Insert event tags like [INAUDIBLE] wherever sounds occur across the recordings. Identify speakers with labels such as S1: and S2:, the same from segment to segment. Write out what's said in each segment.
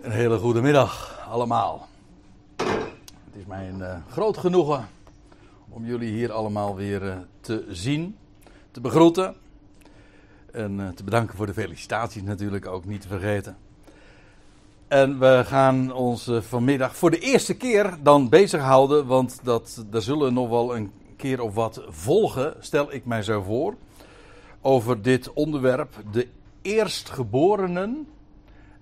S1: Een hele goede middag allemaal. Het is mij een uh, groot genoegen om jullie hier allemaal weer uh, te zien, te begroeten. En uh, te bedanken voor de felicitaties natuurlijk ook niet te vergeten. En we gaan ons vanmiddag voor de eerste keer dan bezighouden, want dat, er zullen nog wel een keer of wat volgen, stel ik mij zo voor, over dit onderwerp, de eerstgeborenen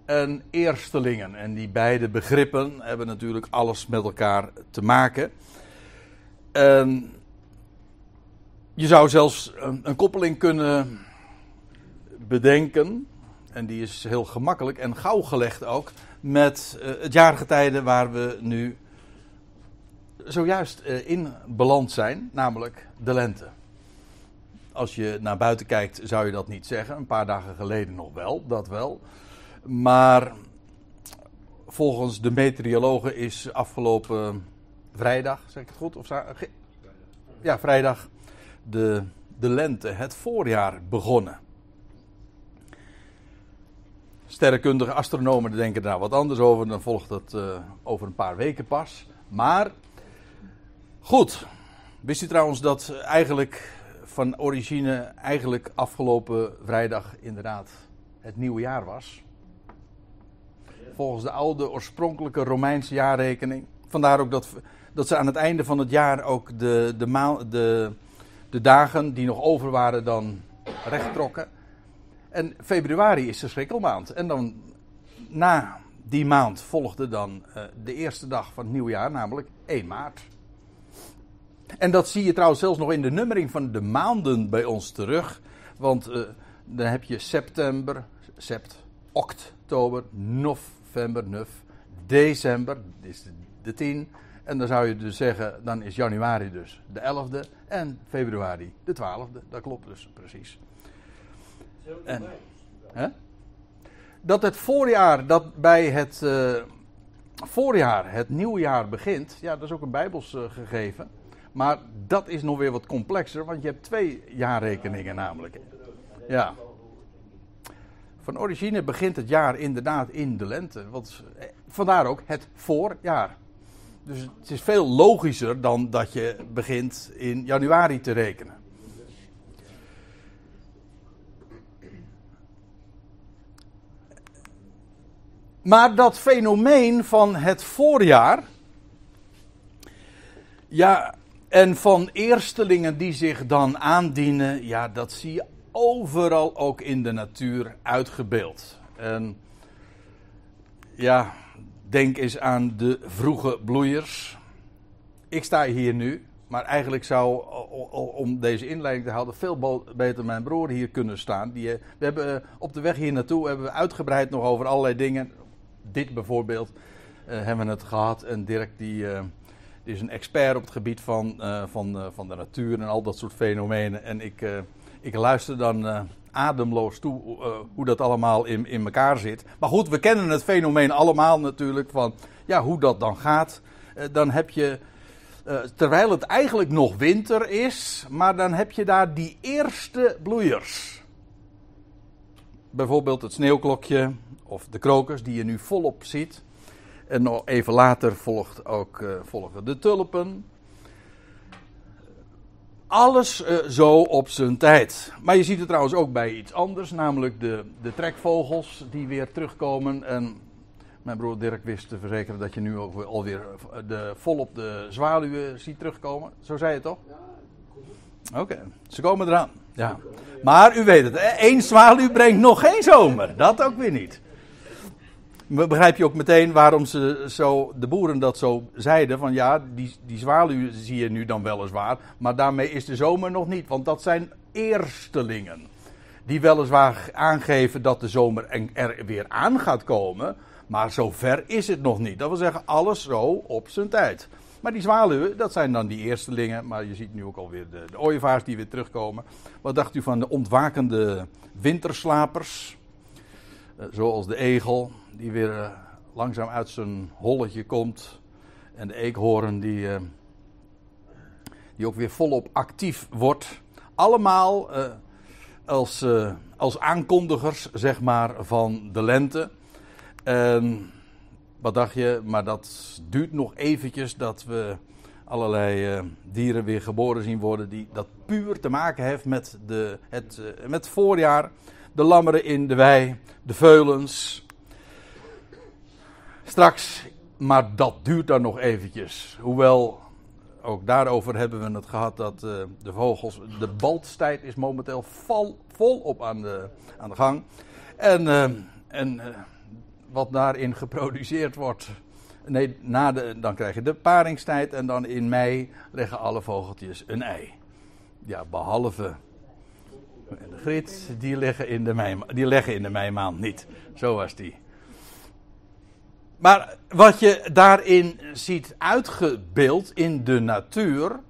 S1: en eerstelingen. En die beide begrippen hebben natuurlijk alles met elkaar te maken. En je zou zelfs een, een, koppeling kunnen bedenken, en die is heel gemakkelijk en gauw gelegd ook, met uh, het jaargetijde waar we nu zojuist uh, in beland zijn, namelijk de lente. Als je naar buiten kijkt, zou je dat niet zeggen. Een paar dagen geleden nog wel, dat wel. Maar volgens de meteorologen is afgelopen vrijdag, zeg ik het goed? Of ja, vrijdag de, de lente, het voorjaar begonnen. Sterrenkundige astronomen denken daar wat anders over. Dan volgt dat uh, over een paar weken pas. Maar goed. Wist u trouwens dat eigenlijk van origine eigenlijk afgelopen vrijdag inderdaad het nieuwe jaar was? Volgens de oude oorspronkelijke Romeinse jaarrekening. Vandaar ook dat, dat ze aan het einde van het jaar ook de, de, maal, de, de dagen die nog over waren dan recht trokken. En februari is de schrikkelmaand. En dan na die maand volgde dan uh, de eerste dag van het nieuwjaar, namelijk 1 maart. En dat zie je trouwens zelfs nog in de nummering van de maanden bij ons terug. Want uh, dan heb je september, sept, oktober, nov, november, nuf, december, is de, de 10. En dan zou je dus zeggen, dan is januari dus de 11e en februari de 12e. Dat klopt dus precies. En, hè? Dat het voorjaar, dat bij het uh, voorjaar het nieuwjaar begint, ja, dat is ook een bijbels uh, gegeven. Maar dat is nog weer wat complexer, want je hebt twee jaarrekeningen namelijk. Ja. Van origine begint het jaar inderdaad in de lente. Want, eh, vandaar ook het voorjaar. Dus het is veel logischer dan dat je begint in januari te rekenen. Maar dat fenomeen van het voorjaar. Ja, en van eerstelingen die zich dan aandienen. Ja, dat zie je overal ook in de natuur uitgebeeld. En ja, denk eens aan de vroege bloeiers. Ik sta hier nu, maar eigenlijk zou, om deze inleiding te houden, veel beter mijn broer hier kunnen staan. Die, eh, we hebben eh, op de weg hier naartoe hebben we uitgebreid nog over allerlei dingen. Dit bijvoorbeeld uh, hebben we het gehad. En Dirk die, is een expert op het gebied van, van, van de natuur en al dat soort fenomenen. En ik ik luister dan uh, ademloos toe uh, hoe dat allemaal in, in elkaar zit. Maar goed, we kennen het fenomeen allemaal natuurlijk van ja, hoe dat dan gaat. Uh, dan heb je, terwijl het eigenlijk nog winter is, maar dan heb je daar die eerste bloeiers. Bijvoorbeeld het sneeuwklokje of de krokus die je nu volop ziet. En nog even later volgt ook, volgen de tulpen alles uh, zo op zijn tijd. Maar je ziet het trouwens ook bij iets anders, namelijk de, de trekvogels die weer terugkomen. En mijn broer Dirk wist te verzekeren dat je nu ook alweer de, volop de zwaluwen ziet terugkomen. Zo zei je toch? Ja, Oké, ze komen eraan. Ja. Maar u weet het, één zwaluw brengt nog geen zomer. Dat ook weer niet begrijp je ook meteen waarom ze zo, de boeren dat zo zeiden. Van ja, die, die zwaluw zie je nu dan weliswaar. Maar daarmee is de zomer nog niet. Want dat zijn eerstelingen. Die weliswaar aangeven dat de zomer er weer aan gaat komen. Maar zover is het nog niet. Dat wil zeggen, alles zo op zijn tijd. Maar die zwaluwen, dat zijn dan die eerstelingen. Maar je ziet nu ook alweer de, de ooievaars die weer terugkomen. Wat dacht u van de ontwakende winterslapers? Eh, zoals de egel die weer uh, langzaam uit zijn holletje komt. En de eekhoorn die, uh, die ook weer volop actief wordt. Allemaal uh, als, als aankondigers, zeg maar, van de lente. En Wat dacht je? Maar dat duurt nog eventjes dat we allerlei dieren weer geboren zien worden. Die dat puur te maken heeft met, de, het, met het voorjaar. De lammeren in de wei, de veulens. Straks, maar dat duurt dan nog eventjes. Hoewel, ook daarover hebben we het gehad dat uh, de vogels. De baltstijd is momenteel vol, volop aan de, aan de gang. En, en wat daarin [LAUGHS] geproduceerd wordt. Nee, na de, dan krijg je de paringstijd en dan in mei leggen alle vogeltjes een ei. Ja, behalve de griet, die leggen in de, mei, die leggen in de meimaand niet. Zo was die. Maar wat je daarin ziet uitgebeeld in de natuur,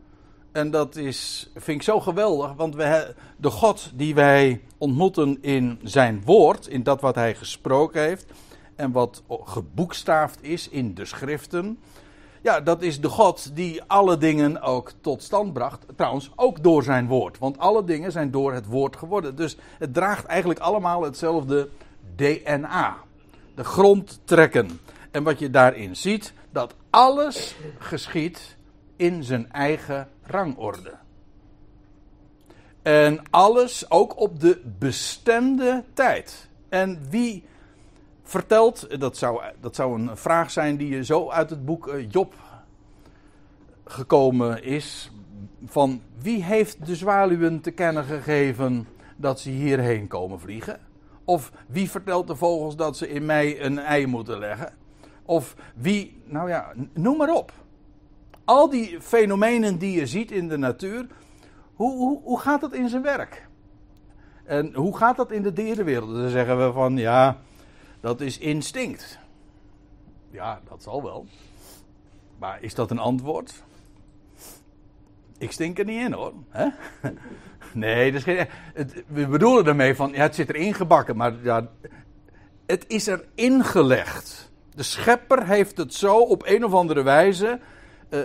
S1: en dat is, vind ik zo geweldig, want we, de God die wij ontmoeten in zijn woord, in dat wat hij gesproken heeft, en wat geboekstaafd is in de schriften. Ja, dat is de God die alle dingen ook tot stand bracht. Trouwens, ook door zijn woord. Want alle dingen zijn door het woord geworden. Dus het draagt eigenlijk allemaal hetzelfde DNA. De grondtrekken. En wat je daarin ziet, dat alles geschiet in zijn eigen rangorde. En alles ook op de bestemde tijd. En wie vertelt, dat zou, dat zou een vraag zijn die je zo uit het boek eh, Job gekomen is. Van wie heeft de zwaluwen te kennen gegeven dat ze hierheen komen vliegen? Of wie vertelt de vogels dat ze in mei een ei moeten leggen? Of wie, nou ja, noem maar op. Al die fenomenen die je ziet in de natuur, hoe, hoe, hoe gaat dat in zijn werk? En hoe gaat dat in de dierenwereld? Dan zeggen we van ja, dat is instinct. Ja, dat zal wel. Maar is dat een antwoord? Ik stink er niet in hoor. [LAUGHS] Nee, dat is geen, het, we bedoelen ermee van, ja, het zit erin gebakken, maar ja, het is er ingelegd. De schepper heeft het zo op een of andere wijze uh,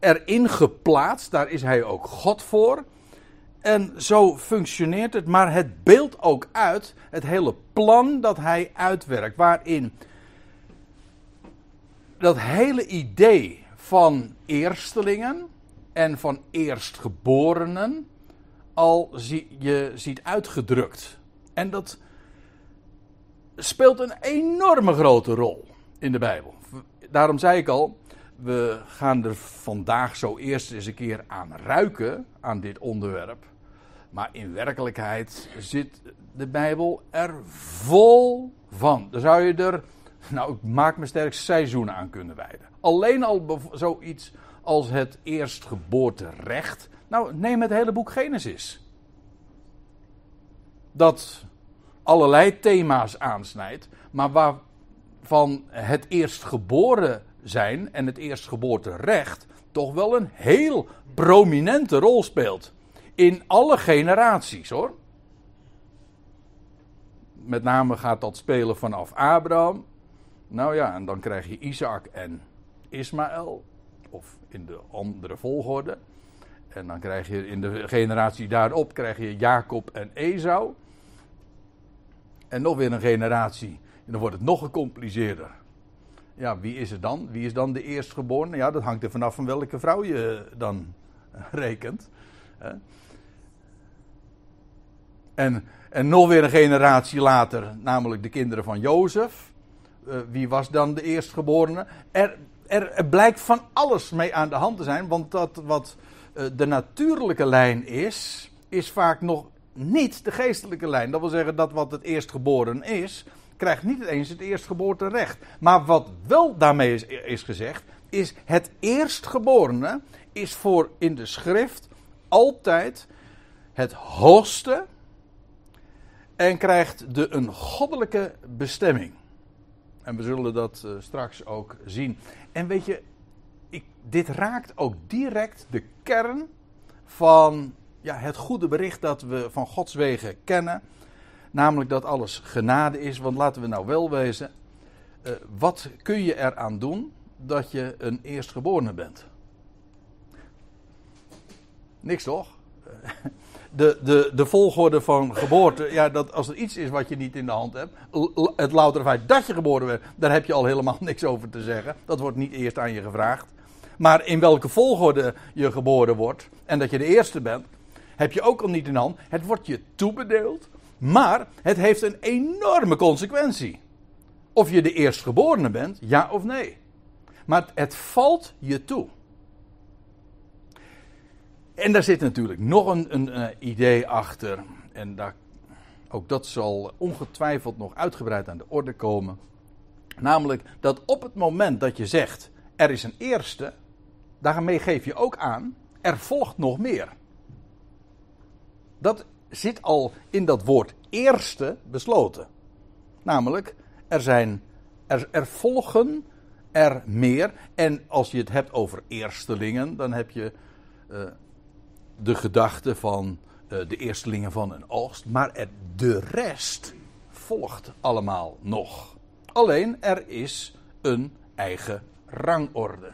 S1: erin geplaatst. Daar is hij ook God voor. En zo functioneert het, maar het beeldt ook uit het hele plan dat hij uitwerkt, waarin dat hele idee van eerstelingen en van eerstgeborenen al zie, je ziet uitgedrukt. En dat speelt een enorme grote rol in de Bijbel. Daarom zei ik al, we gaan er vandaag zo eerst eens een keer aan ruiken, aan dit onderwerp. Maar in werkelijkheid zit de Bijbel er vol van. Daar zou je er, nou ik maak me sterk, seizoenen aan kunnen wijden. Alleen al zoiets als het eerstgeboorterecht. Nou, neem het hele boek Genesis. Dat allerlei thema's aansnijdt, maar waarvan het eerstgeboren zijn en het eerstgeboorterecht toch wel een heel prominente rol speelt. In alle generaties hoor. Met name gaat dat spelen vanaf Abraham. Nou ja, en dan krijg je Isaac en Ismaël. Of in de andere volgorde. En dan krijg je in de generatie daarop krijg je Jacob en Esau. En nog weer een generatie. En dan wordt het nog gecompliceerder. Ja, wie is het dan? Wie is dan de eerstgeborene? Ja, dat hangt er vanaf van welke vrouw je dan rekent. En, en nog weer een generatie later, namelijk de kinderen van Jozef. Uh, wie was dan de eerstgeborene? Er, er, er, blijkt van alles mee aan de hand te zijn, want dat wat de natuurlijke lijn is, is vaak nog niet de geestelijke lijn. Dat wil zeggen dat wat het eerstgeboren is, krijgt niet eens het eerstgeboorterecht. Maar wat wel daarmee is, gezegd, is het eerstgeborene is voor in de schrift altijd het hoogste en krijgt de een goddelijke bestemming. En we zullen dat uh, straks ook zien. En weet je, ik, dit raakt ook direct de kern van ja, het goede bericht dat we van Gods wegen kennen. Namelijk dat alles genade is. Want laten we nou wel wezen. Uh, wat kun je eraan doen dat je een eerstgeborene bent? Niks toch? [LAUGHS] de, de, de volgorde van geboorte, ja, dat als er iets is wat je niet in de hand hebt, het louter feit dat je geboren bent, daar heb je al helemaal [LAUGHS] niks over te zeggen. Dat wordt niet eerst aan je gevraagd. Maar in welke volgorde je geboren wordt en dat je de eerste bent, heb je ook al niet in de hand. Het wordt je toebedeeld, maar het heeft een enorme consequentie. Of je de eerstgeborene bent, ja of nee. Maar het valt je toe. En daar zit natuurlijk nog een, een, eh, idee achter. En daar, ook dat zal ongetwijfeld nog uitgebreid aan de orde komen. Namelijk dat op het moment dat je zegt: er is een eerste, daarmee geef je ook aan: er volgt nog meer. Dat zit al in dat woord eerste besloten. Namelijk, er, zijn, er, volgen er meer. En als je het hebt over eerstelingen, dan heb je uh, de gedachte van uh, de eerstelingen van een oogst. Maar er, de rest volgt allemaal nog. Alleen er is een eigen rangorde.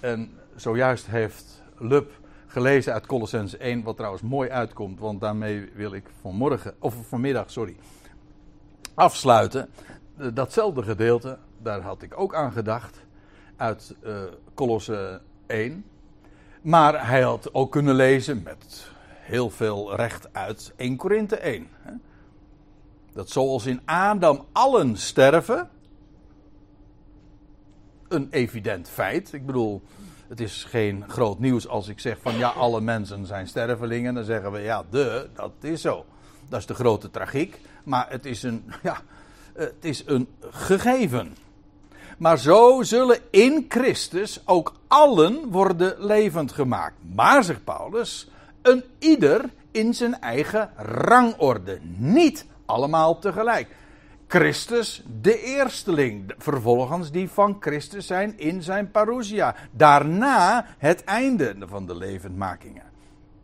S1: En zojuist heeft Lub gelezen uit Colossens 1, wat trouwens mooi uitkomt, want daarmee wil ik vanmorgen, of vanmiddag, sorry, afsluiten. Datzelfde gedeelte, daar had ik ook aan gedacht, uit uh, Colosse 1. Maar hij had ook kunnen lezen met heel veel recht uit 1 Korinthe 1. Dat zoals in Adam allen sterven, een evident feit. Ik bedoel, het is geen groot nieuws als ik zeg van ja, alle mensen zijn stervelingen. Dan zeggen we ja, de, dat is zo. Dat is de grote tragiek. Maar het is een, [LAUGHS] ja, het is een gegeven. Maar zo zullen in Christus ook allen worden levend gemaakt. Maar, zegt Paulus, een ieder in zijn eigen rangorde. Niet allemaal tegelijk. Christus de eersteling. Vervolgens die van Christus zijn in zijn parousia. Daarna het einde van de levendmakingen.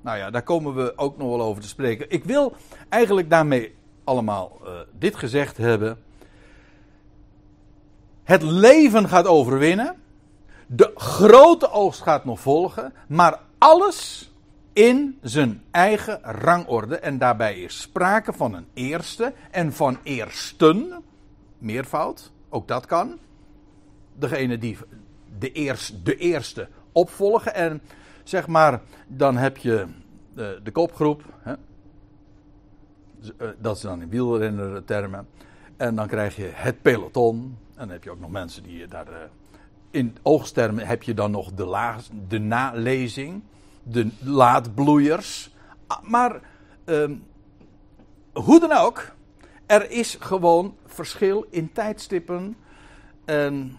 S1: Nou ja, daar komen we ook nog wel over te spreken. Ik wil eigenlijk daarmee allemaal uh, dit gezegd hebben. Het leven gaat overwinnen. De grote oogst gaat nog volgen. Maar alles in zijn eigen rangorde. En daarbij is sprake van een eerste en van eersten. Meervoud, ook dat kan. Degene die de, eerst, de eerste opvolgen. En zeg maar, dan heb je de, de kopgroep. Hè? Eh, dat is dan in wielrenner termen. En dan krijg je het peloton. En dan heb je ook nog mensen die daar. Eh, in oogstermen heb je dan nog de, la, de nalezing de laadbloeiers. Ah, maar uh, hoe dan ook, er is gewoon verschil in tijdstippen. En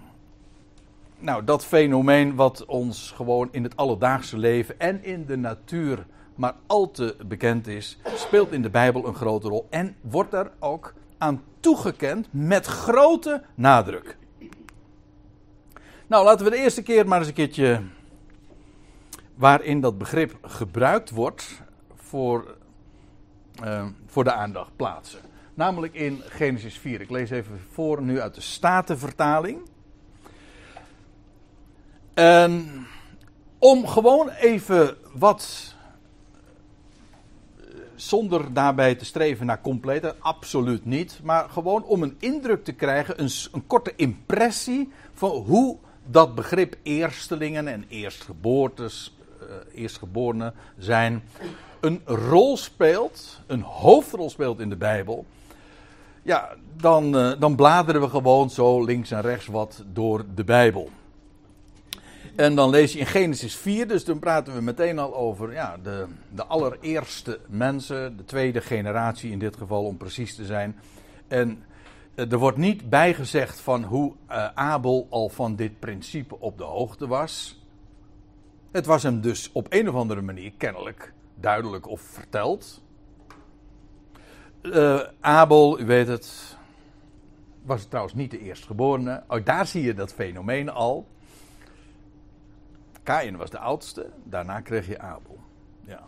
S1: nou, dat fenomeen wat ons gewoon in het alledaagse leven en in de natuur maar al te bekend is, speelt in de Bijbel een grote rol en wordt er ook aan toegekend met grote nadruk. Nou, laten we de eerste keer maar eens een keertje waarin dat begrip gebruikt wordt voor, uh, voor de aandacht plaatsen. Namelijk in Genesis 4. Ik lees even voor nu uit de Statenvertaling. En om gewoon even wat zonder daarbij te streven naar compleet, absoluut niet. Maar gewoon om een indruk te krijgen, een, een korte impressie van hoe dat begrip eerstelingen en eerstgeboortes uh, eerstgeborenen zijn, een rol speelt, een hoofdrol speelt in de Bijbel. Ja, dan, uh, dan bladeren we gewoon zo links en rechts wat door de Bijbel. En dan lees je in Genesis 4, dus dan praten we meteen al over ja, de, de allereerste mensen, de tweede generatie in dit geval om precies te zijn. En eh, er wordt niet bijgezegd van hoe Abel al van dit principe op de hoogte was. Het was hem dus op een of andere manier kennelijk duidelijk of verteld. Uh, Abel, u weet het, was trouwens niet de eerstgeborene. Oh, daar zie je dat fenomeen al. Kain was de oudste, daarna kreeg je Abel. Ja.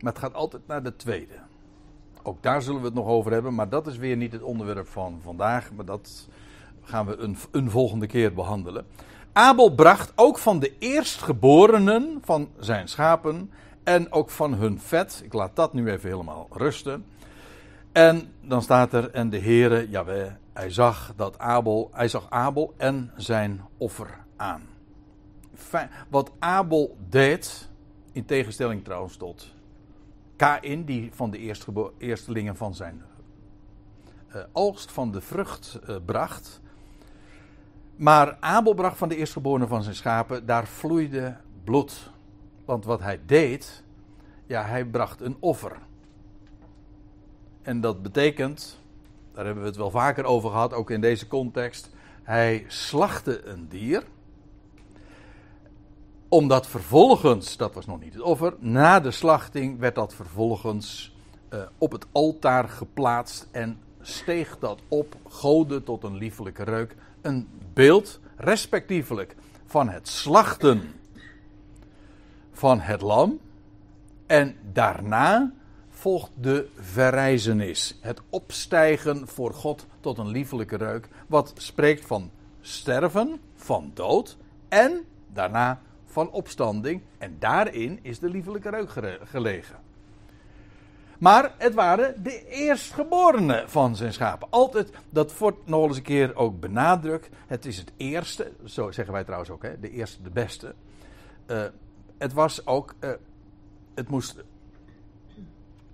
S1: Maar het gaat altijd naar de tweede. Ook daar zullen we het nog over hebben, maar dat is weer niet het onderwerp van vandaag. Maar dat gaan we een, een volgende keer behandelen. Abel bracht ook van de eerstgeborenen van zijn schapen en ook van hun vet. Ik laat dat nu even helemaal rusten. En dan staat er, en de Heere, Jaweh, hij zag dat Abel, hij zag Abel en zijn offer aan. Wat Abel deed, in tegenstelling trouwens tot Kain, die van de eerstelingen van zijn uh, oogst van de vrucht uh, bracht. Maar Abel bracht van de eerstgeborene van zijn schapen, daar vloeide bloed. Want wat hij deed, ja, hij bracht een offer. En dat betekent, daar hebben we het wel vaker over gehad, ook in deze context. Hij slachtte een dier. Omdat vervolgens, dat was nog niet het offer, na de slachting werd dat vervolgens uh, op het altaar geplaatst en steeg dat op, goden tot een liefelijke reuk. Een beeld, respectievelijk, van het slachten van het lam. En daarna volgt de verrijzenis. Het opstijgen voor God tot een liefelijke reuk. Wat spreekt van sterven, van dood en daarna van opstanding. En daarin is de liefelijke reuk gelegen. Maar het waren de eerstgeborenen van zijn schapen. Altijd, dat wordt nog eens een keer ook benadrukt. Het is het eerste, zo zeggen wij trouwens ook, hè, de eerste, de beste. Uh, het was ook, uh, het moest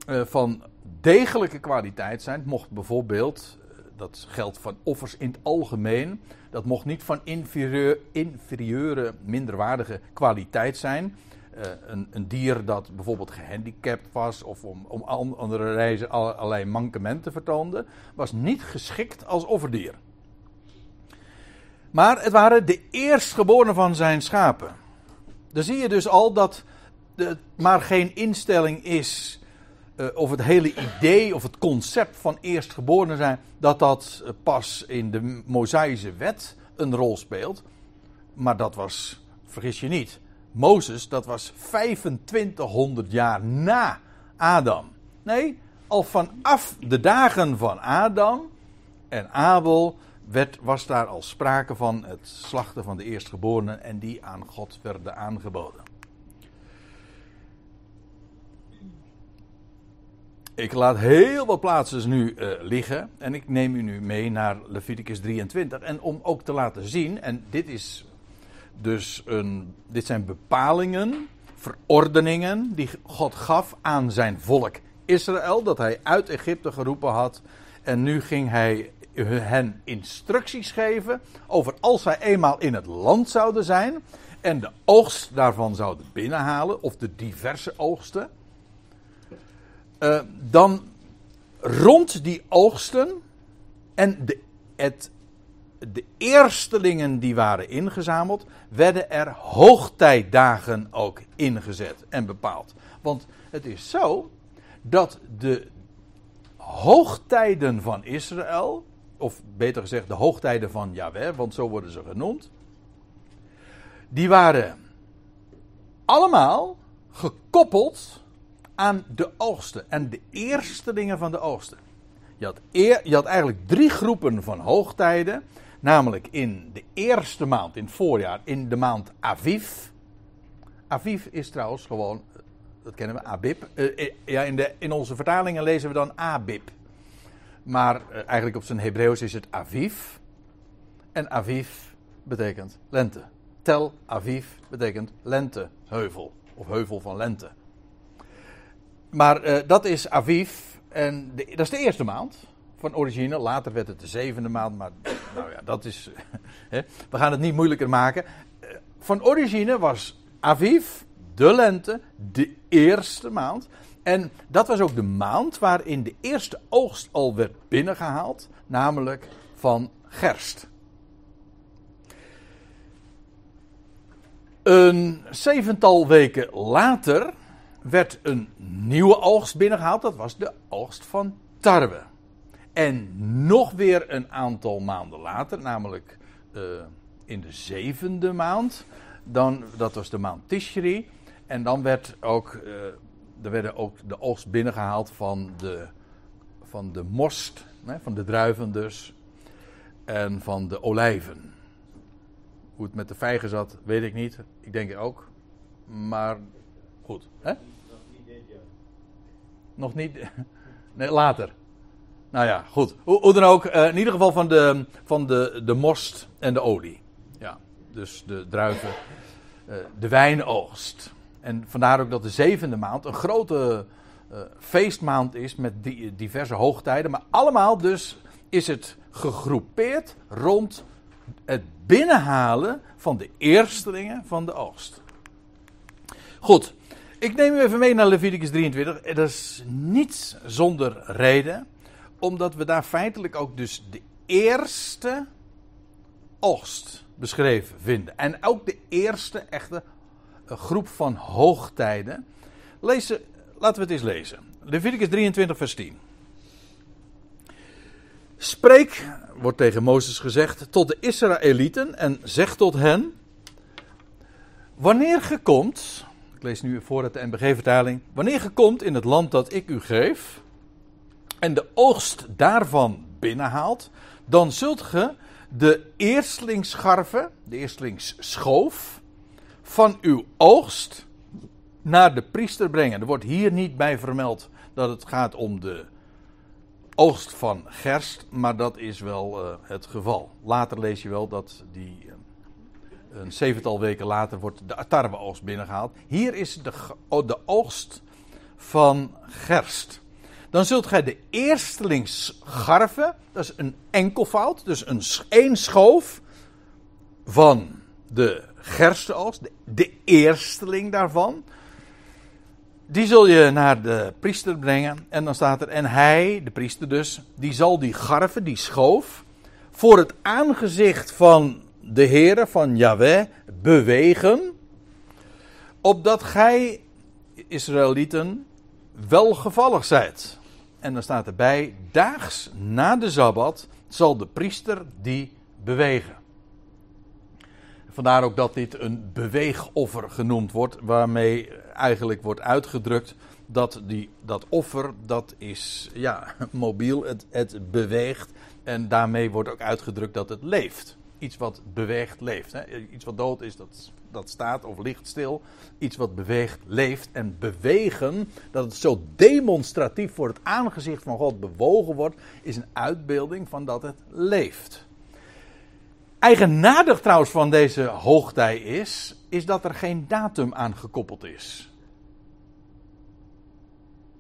S1: uh, van degelijke kwaliteit zijn. Het mocht bijvoorbeeld, dat geldt van offers in het algemeen, dat mocht niet van inferieur, inferieure, minderwaardige kwaliteit zijn. Uh, een, een, dier dat bijvoorbeeld gehandicapt was of om, om andere reizen allerlei mankementen vertoonde, was niet geschikt als offerdier. Maar het waren de eerstgeborenen van zijn schapen. Dan zie je dus al dat het maar geen instelling is, uh, of het hele idee of het concept van eerstgeboren zijn, dat dat pas in de Mosaïsche wet een rol speelt. Maar dat was, vergis je niet, Mozes, dat was 2500 jaar na Adam. Nee, al vanaf de dagen van Adam en Abel werd, was daar al sprake van het slachten van de eerstgeborenen en die aan God werden aangeboden. Ik laat heel wat plaatsen nu uh, liggen en ik neem u nu mee naar Leviticus 23. En om ook te laten zien, en dit is dus een, dit zijn bepalingen, verordeningen die God gaf aan zijn volk Israël, dat hij uit Egypte geroepen had. En nu ging hij hen instructies geven over als zij eenmaal in het land zouden zijn en de oogst daarvan zouden binnenhalen, of de diverse oogsten, uh, dan rond die oogsten en de, het de eerstelingen die waren ingezameld, werden er hoogtijdagen ook ingezet en bepaald. Want het is zo dat de hoogtijden van Israël, of beter gezegd de hoogtijden van Yahweh, want zo worden ze genoemd, die waren allemaal gekoppeld aan de oogsten en de eerstelingen van de oogsten. Je had, eer, je had eigenlijk drie groepen van hoogtijden. Namelijk in de eerste maand, in het voorjaar, in de maand Aviv. Aviv is trouwens gewoon, dat kennen we, Abib. Uh, ja, in, de, in onze vertalingen lezen we dan Abib. Maar eigenlijk op zijn Hebreeuws is het Aviv. En Aviv betekent lente. Tel Aviv betekent lenteheuvel. Of heuvel van lente. Maar dat is Aviv. En de, dat is de eerste maand van origine. Later werd het de zevende maand, maar nou ja, dat is. [LAUGHS] Hè, we gaan het niet moeilijker maken. Eh, van origine was Aviv, de lente, de eerste maand. En dat was ook de maand waarin de eerste oogst al werd binnengehaald, namelijk van gerst. Een zevental weken later werd een nieuwe oogst binnengehaald. Dat was de oogst van tarwe. En nog weer een aantal maanden later, namelijk uh, in de zevende maand, dan, dat was de maand Tishri. En dan werd ook, uh, er werden ook de oogst binnengehaald van de, van de most, van de druiven dus, en van de olijven. Hoe het met de vijgen zat, weet ik niet. Ik denk het ook. Maar goed. Hè? Nog niet. [LAUGHS] Nee, later. Nou ja, goed. Hoe, hoe dan ook, eh, in ieder geval van, de, van de, de most en de olie. Ja, dus de druiven, eh, de wijnoogst. En vandaar ook dat de zevende maand een grote eh, feestmaand is met diverse hoogtijden. Maar allemaal dus is het gegroepeerd rond het binnenhalen van de eerstelingen van de oogst. Goed, ik neem u even mee naar Leviticus 23. Dat is niet zonder reden, omdat we daar feitelijk ook dus de eerste oogst beschreven vinden. En ook de eerste echte eh, groep van hoogtijden. Lezen, laten we het eens lezen. Leviticus 23, vers 10. Spreek, wordt tegen Mozes gezegd, tot de Israëlieten en zeg tot hen: Wanneer ge komt, ik lees nu voor het de NBG-vertaling, wanneer ge komt in het land dat ik u geef en de oogst daarvan binnenhaalt, dan zult ge de eerstlingsscharven, de eerstlingsschoof, van uw oogst naar de priester brengen. Er wordt hier niet bij vermeld dat het gaat om de oogst van gerst, maar dat is wel uh, het geval. Later lees je wel dat die uh, een zevental weken later wordt de tarweoogst binnengehaald. Hier is de, de oogst van gerst. Dan zult gij de eerstelings garven, dat is een enkelvoud, dus een één schoof van de gerstenoogst, de, de eersteling daarvan. Die zul je naar de priester brengen. En dan staat er, en hij, de priester dus, die zal die garven, die schoof, voor het aangezicht van de Heere, van Yahweh, bewegen. Opdat gij, Israëlieten, welgevallig zijt. En dan staat erbij, daags na de Sabbat zal de priester die bewegen. Vandaar ook dat dit een beweegoffer genoemd wordt, waarmee eigenlijk wordt uitgedrukt dat die, dat offer, dat is ja, [LAUGHS] mobiel, het, het beweegt. En daarmee wordt ook uitgedrukt dat het leeft. Iets wat beweegt, leeft. Hè? Iets wat dood is, dat, dat staat of ligt stil. Iets wat beweegt, leeft. En bewegen, dat het zo demonstratief voor het aangezicht van God bewogen wordt, is een uitbeelding van dat het leeft. Eigenaardig trouwens van deze hoogtij is, is dat er geen datum aan gekoppeld is.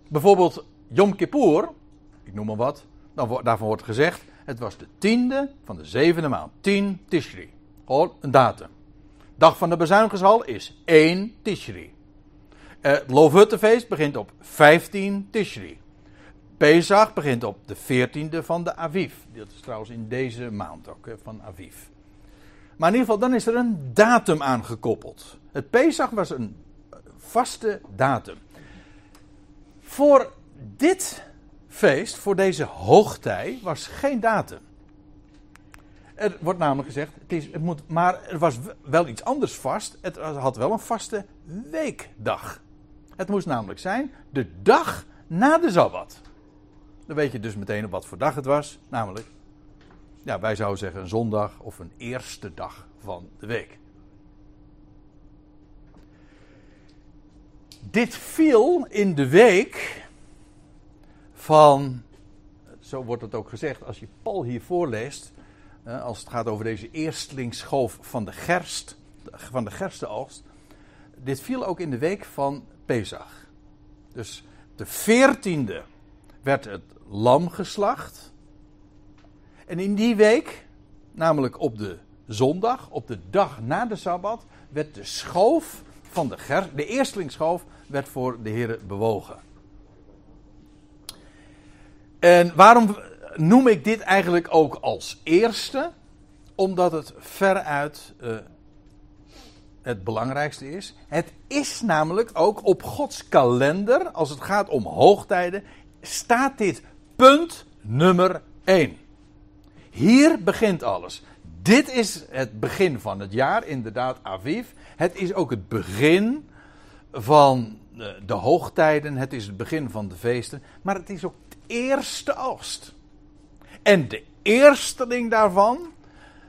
S1: Bijvoorbeeld Yom Kippur, ik noem maar wat, daarvan wordt gezegd, het was de tiende van de zevende maand, 10 Tishri. Gewoon een datum. Dag van de bezuinigingshal is 1 Tishri. Het Loofhuttenfeest begint op 15 Tishri. Pesach begint op de 14e van de Aviv. Dat is trouwens in deze maand ook, van Aviv. Maar in ieder geval, dan is er een datum aangekoppeld. Het Pesach was een vaste datum. Voor dit feest, voor deze hoogtij, was geen datum. Er wordt namelijk gezegd, het is, het moet, maar er was wel iets anders vast. Het had wel een vaste weekdag. Het moest namelijk zijn de dag na de Sabbat. Dan weet je dus meteen op wat voor dag het was. Namelijk, ja, wij zouden zeggen een zondag of een eerste dag van de week. Dit viel in de week van, zo wordt het ook gezegd, als je Paul hier voorleest, als het gaat over deze eerstlingsschoof van de gerst, van de gerstenoogst. Dit viel ook in de week van Pesach. Dus de veertiende werd het lam geslacht. En in die week, namelijk op de zondag, op de dag na de Sabbat, werd de schoof van de ger, de eerstlingsschoof, werd voor de Heer bewogen. En waarom noem ik dit eigenlijk ook als eerste? Omdat het veruit uh, het belangrijkste is. Het is namelijk ook op Gods kalender, als het gaat om hoogtijden, staat dit punt nummer 1. Hier begint alles. Dit is het begin van het jaar, inderdaad, Aviv. Het is ook het begin van de hoogtijden. Het is het begin van de feesten. Maar het is ook het eerste oogst. En de eersteling daarvan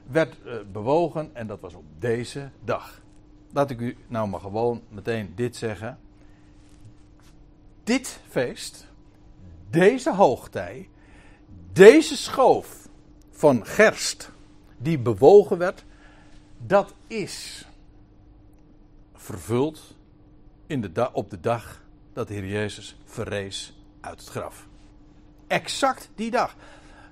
S1: werd uh, bewogen en dat was op deze dag. Laat ik u nou maar gewoon meteen dit zeggen. Dit feest deze hoogtij, deze schoof van gerst die bewogen werd, dat is vervuld in de op de dag dat de Heer Jezus verrees uit het graf. Exact die dag.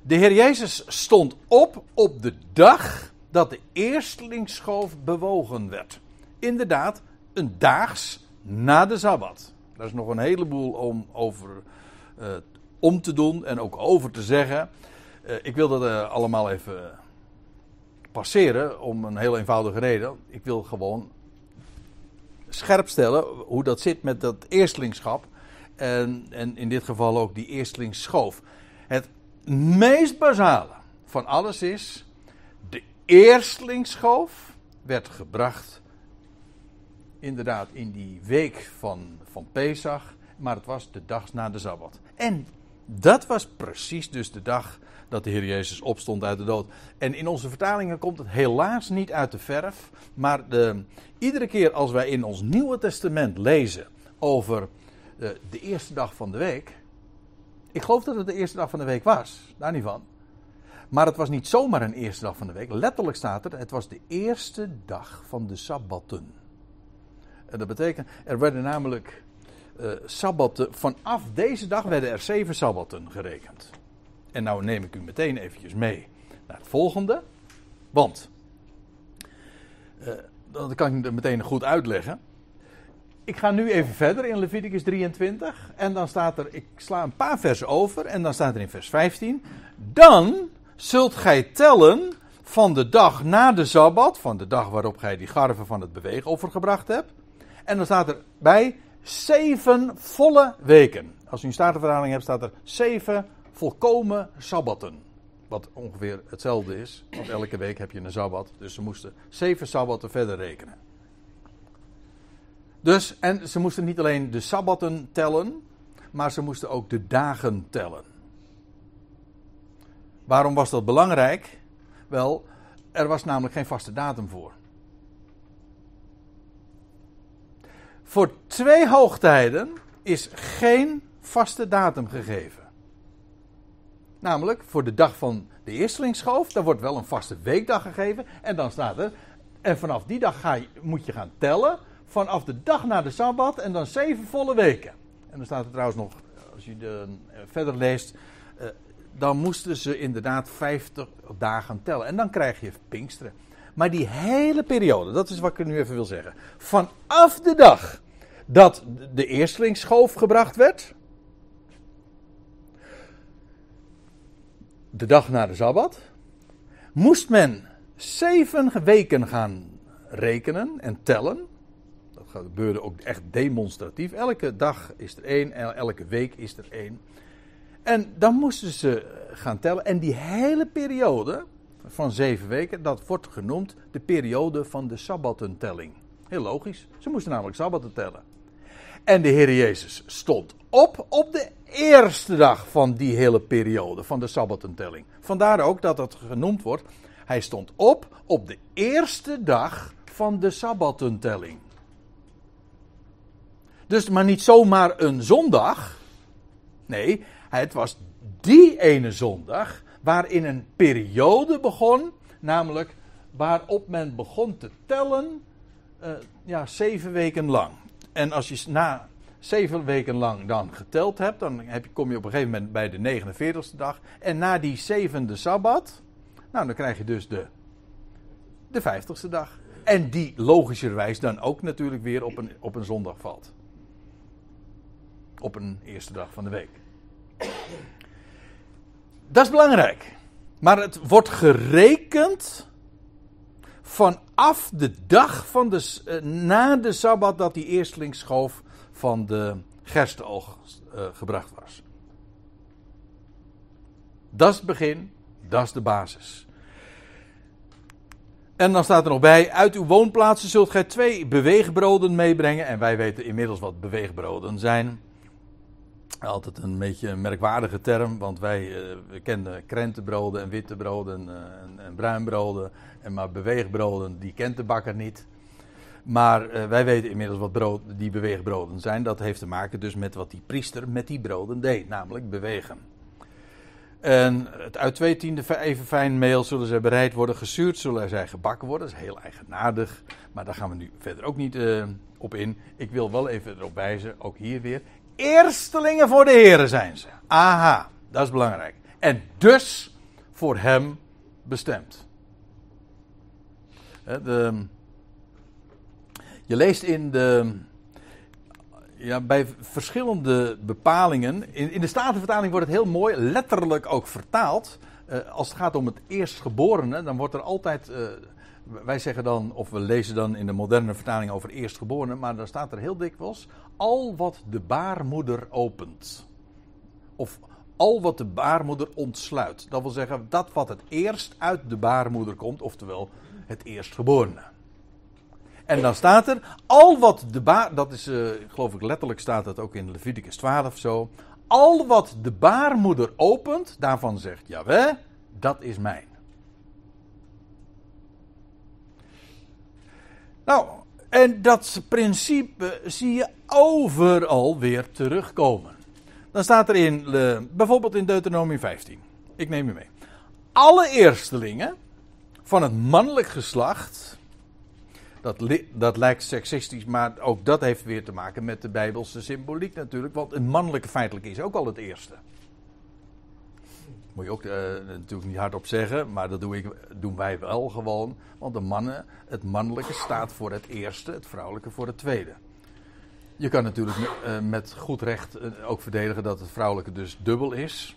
S1: De Heer Jezus stond op op de dag dat de eerstlingsschoof bewogen werd. Inderdaad, een daags na de Sabbat. Daar is nog een heleboel om over uh, om te doen en ook over te zeggen. Uh, ik wil dat uh, allemaal even passeren om een heel eenvoudige reden. Ik wil gewoon scherp stellen hoe dat zit met dat eerstelingschap. En, en in dit geval ook die eerstlingsschoof. Het meest basale van alles is. De eerstlingsschoof werd gebracht. Inderdaad, in die week van, van Pesach. Maar het was de dag na de Sabbat. En dat was precies dus de dag dat de Heer Jezus opstond uit de dood. En in onze vertalingen komt het helaas niet uit de verf. Maar de, iedere keer als wij in ons Nieuwe Testament lezen over eh, de eerste dag van de week. Ik geloof dat het de eerste dag van de week was, daar niet van. Maar het was niet zomaar een eerste dag van de week. Letterlijk staat er, het was de eerste dag van de Sabbatten. En dat betekent, er werden namelijk uh, sabbatten, vanaf deze dag werden er zeven sabbatten gerekend. En nou neem ik u meteen eventjes mee naar het volgende. Want, uh, dat kan ik meteen goed uitleggen. Ik ga nu even verder in Leviticus 23. En dan staat er, ik sla een paar versen over. En dan staat er in vers 15. Dan zult gij tellen van de dag na de Sabbat. Van de dag waarop gij die garven van het beweegoffer gebracht hebt. En dan staat er bij zeven volle weken. Als u een statenverhaling hebt, staat er zeven volkomen sabbatten. Wat ongeveer hetzelfde is, want elke week heb je een sabbat. Dus ze moesten zeven sabbatten verder rekenen. Dus, en ze moesten niet alleen de sabbatten tellen, maar ze moesten ook de dagen tellen. Waarom was dat belangrijk? Wel, er was namelijk geen vaste datum voor. Voor twee hoogtijden is geen vaste datum gegeven. Namelijk voor de dag van de eerstelingsschoof, daar wordt wel een vaste weekdag gegeven. En dan staat er, en vanaf die dag ga je, moet je gaan tellen. Vanaf de dag na de Sabbat en dan zeven volle weken. En dan staat er trouwens nog, als je de, uh, verder leest, uh, dan moesten ze inderdaad 50 dagen tellen. En dan krijg je Pinksteren. Maar die hele periode, dat is wat ik nu even wil zeggen. Vanaf de dag dat de eerstelingsschoof gebracht werd. De dag na de Sabbat. Moest men zeven weken gaan rekenen en tellen. Dat gebeurde ook echt demonstratief. Elke dag is er één, elke week is er één. En dan moesten ze gaan tellen. En die hele periode van zeven weken, dat wordt genoemd de periode van de Sabbatentelling. Heel logisch. Ze moesten namelijk Sabbaten tellen. En de Heer Jezus stond op op de eerste dag van die hele periode van de Sabbatentelling. Vandaar ook dat het genoemd wordt. Hij stond op op de eerste dag van de Sabbatentelling. Dus maar niet zomaar een zondag. Nee, het was die ene zondag waarin een periode begon, namelijk waarop men begon te tellen, uh, ja, zeven weken lang. En als je na zeven weken lang dan geteld hebt, dan heb je, kom je op een gegeven moment bij de 49ste dag. En na die zevende sabbat, nou dan krijg je dus de, de 50ste dag. En die logischerwijs dan ook natuurlijk weer op een, op een zondag valt. Op een eerste dag van de week. Dat is belangrijk. Maar het wordt gerekend vanaf de dag van de, uh, na de Sabbat dat die eerstlingsschoof van de gerstenoogst uh, gebracht was. Dat is het begin, dat is de basis. En dan staat er nog bij: uit uw woonplaatsen zult gij twee beweegbroden meebrengen. En wij weten inmiddels wat beweegbroden zijn. Altijd een beetje een merkwaardige term, want wij uh, we kennen krentenbroden en witte broden uh, en, en bruinbroden. En maar beweegbroden, die kent de bakker niet. Maar uh, wij weten inmiddels wat brood, die beweegbroden zijn. Dat heeft te maken dus met wat die priester met die broden deed, namelijk bewegen. En het uit twee tiende even fijn meel zullen zij bereid worden, gezuurd zullen zij gebakken worden. Dat is heel eigenaardig, maar daar gaan we nu verder ook niet op in. Ik wil wel even erop wijzen, ook hier weer. Eerstelingen voor de heren zijn ze. Aha, dat is belangrijk. En dus voor hem bestemd. De, je leest in de. Ja, bij verschillende bepalingen. In, in de Statenvertaling wordt het heel mooi, letterlijk ook vertaald. Uh, als het gaat om het eerstgeborene, dan wordt er altijd. Uh, wij zeggen dan, of we lezen dan in de moderne vertaling over eerstgeborene, maar dan staat er heel dikwijls. Al wat de baarmoeder opent. Of al wat de baarmoeder ontsluit. Dat wil zeggen, dat wat het eerst uit de baarmoeder komt, oftewel het eerstgeborene. En dan staat er, al wat de baar, dat is, uh, geloof ik letterlijk staat dat ook in Leviticus 12 zo. Al wat de baarmoeder opent, daarvan zegt Jaweh, dat is mijn. Nou, en dat principe zie je overal weer terugkomen. Dan staat er in, uh, bijvoorbeeld in Deuteronomie 15. Ik neem je mee. Alle eerstelingen van het mannelijk geslacht. Dat, dat lijkt seksistisch, maar ook dat heeft weer te maken met de Bijbelse symboliek natuurlijk. Want een mannelijke feitelijk is ook al het eerste. Moet je ook natuurlijk niet hardop zeggen, maar dat doe ik, doen wij wel gewoon. Want de mannen, het mannelijke staat voor het eerste, het vrouwelijke voor het tweede. Je kan natuurlijk uh, met goed recht uh, ook verdedigen dat het vrouwelijke dus dubbel is.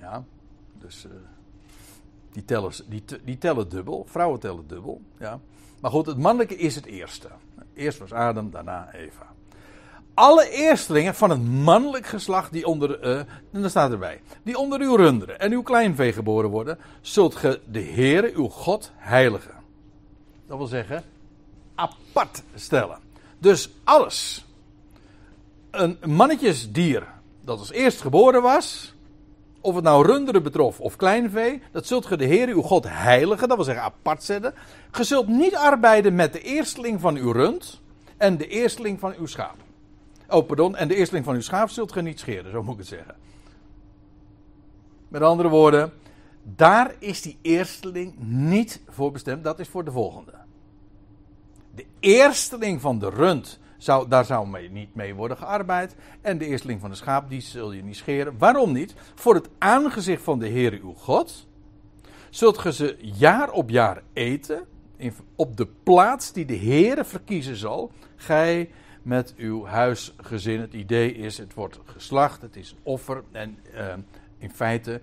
S1: Ja, dus die tellen, die, die tellen dubbel. Vrouwen tellen dubbel. Ja. Maar goed, het mannelijke is het eerste. Eerst was Adam, daarna Eva. Alle eerstelingen van het mannelijk geslacht die onder, uh, en dan staat erbij, die onder uw runderen en uw kleinvee geboren worden, zult ge de Heere uw God heiligen. Dat wil zeggen, apart stellen. Dus alles. Een mannetjesdier dat als eerst geboren was, of het nou runderen betrof of kleinvee, dat zult ge de Heer uw God heiligen, dat wil zeggen apart zetten. Ge zult niet arbeiden met de eersteling van uw rund en de eersteling van uw schaap. Oh, pardon, en de eersteling van uw schaap zult ge niet scheren, zo moet ik het zeggen. Met andere woorden, daar is die eersteling niet voor bestemd, dat is voor de volgende. De eersteling van de rund zou, daar zou mee, niet mee worden gearbeid. En de eersteling van de schaap, die zul je niet scheren. Waarom niet? Voor het aangezicht van de Heere uw God. Zult ge ze jaar op jaar eten. In, op de plaats die de Heere verkiezen zal. Gij met uw huisgezin. Het idee is, het wordt geslacht, het is offer. En uh, in feite,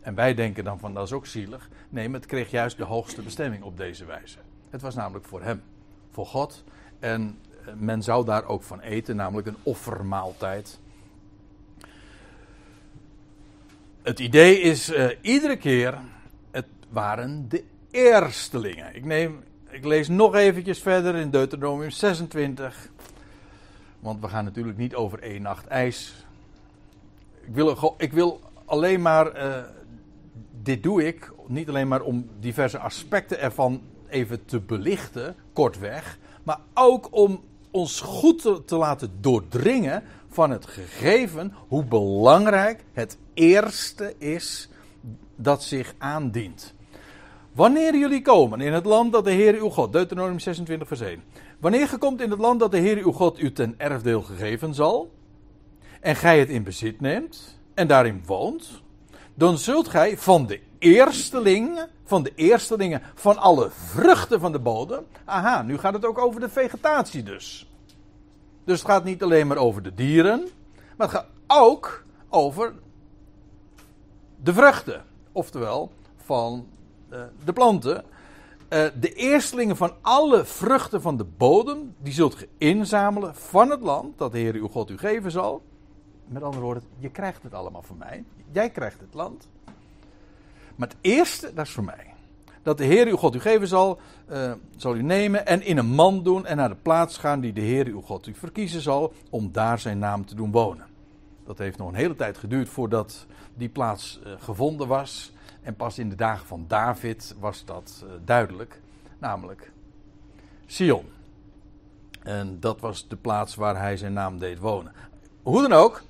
S1: en wij denken dan van dat is ook zielig. Nee, maar het kreeg juist de hoogste bestemming op deze wijze. Het was namelijk voor hem, voor God. En men zou daar ook van eten, namelijk een offermaaltijd. Het idee is uh, iedere keer, het waren de eerstelingen. Ik, neem, ik lees nog eventjes verder in Deuteronomium 26. Want we gaan natuurlijk niet over één nacht ijs. Ik wil, ik wil alleen maar, uh, dit doe ik, niet alleen maar om diverse aspecten ervan even te belichten, kortweg. Maar ook om ons goed te, laten doordringen van het gegeven hoe belangrijk het eerste is dat zich aandient. Wanneer jullie komen in het land dat de Heer uw God, Deuteronomium 26 vers 1. Wanneer je komt in het land dat de Heer uw God u ten erfdeel gegeven zal, en gij het in bezit neemt, en daarin woont, dan zult gij van de eersteling, van de eerstelingen van alle vruchten van de bodem. Aha, nu gaat het ook over de vegetatie dus. Dus het gaat niet alleen maar over de dieren, maar het gaat ook over de vruchten. Oftewel van uh, de planten. Uh, de eerstelingen van alle vruchten van de bodem, die zult ge inzamelen van het land dat de Heer uw God u geven zal. Met andere woorden, je krijgt het allemaal van mij. Jij krijgt het land. Maar het eerste, dat is voor mij. Dat de Heer uw God u geven zal, uh, zal u nemen en in een man doen en naar de plaats gaan die de Heer uw God u verkiezen zal, om daar zijn naam te doen wonen. Dat heeft nog een hele tijd geduurd voordat die plaats uh, gevonden was. En pas in de dagen van David was dat uh, duidelijk. Namelijk Sion. En dat was de plaats waar hij zijn naam deed wonen. Hoe dan ook,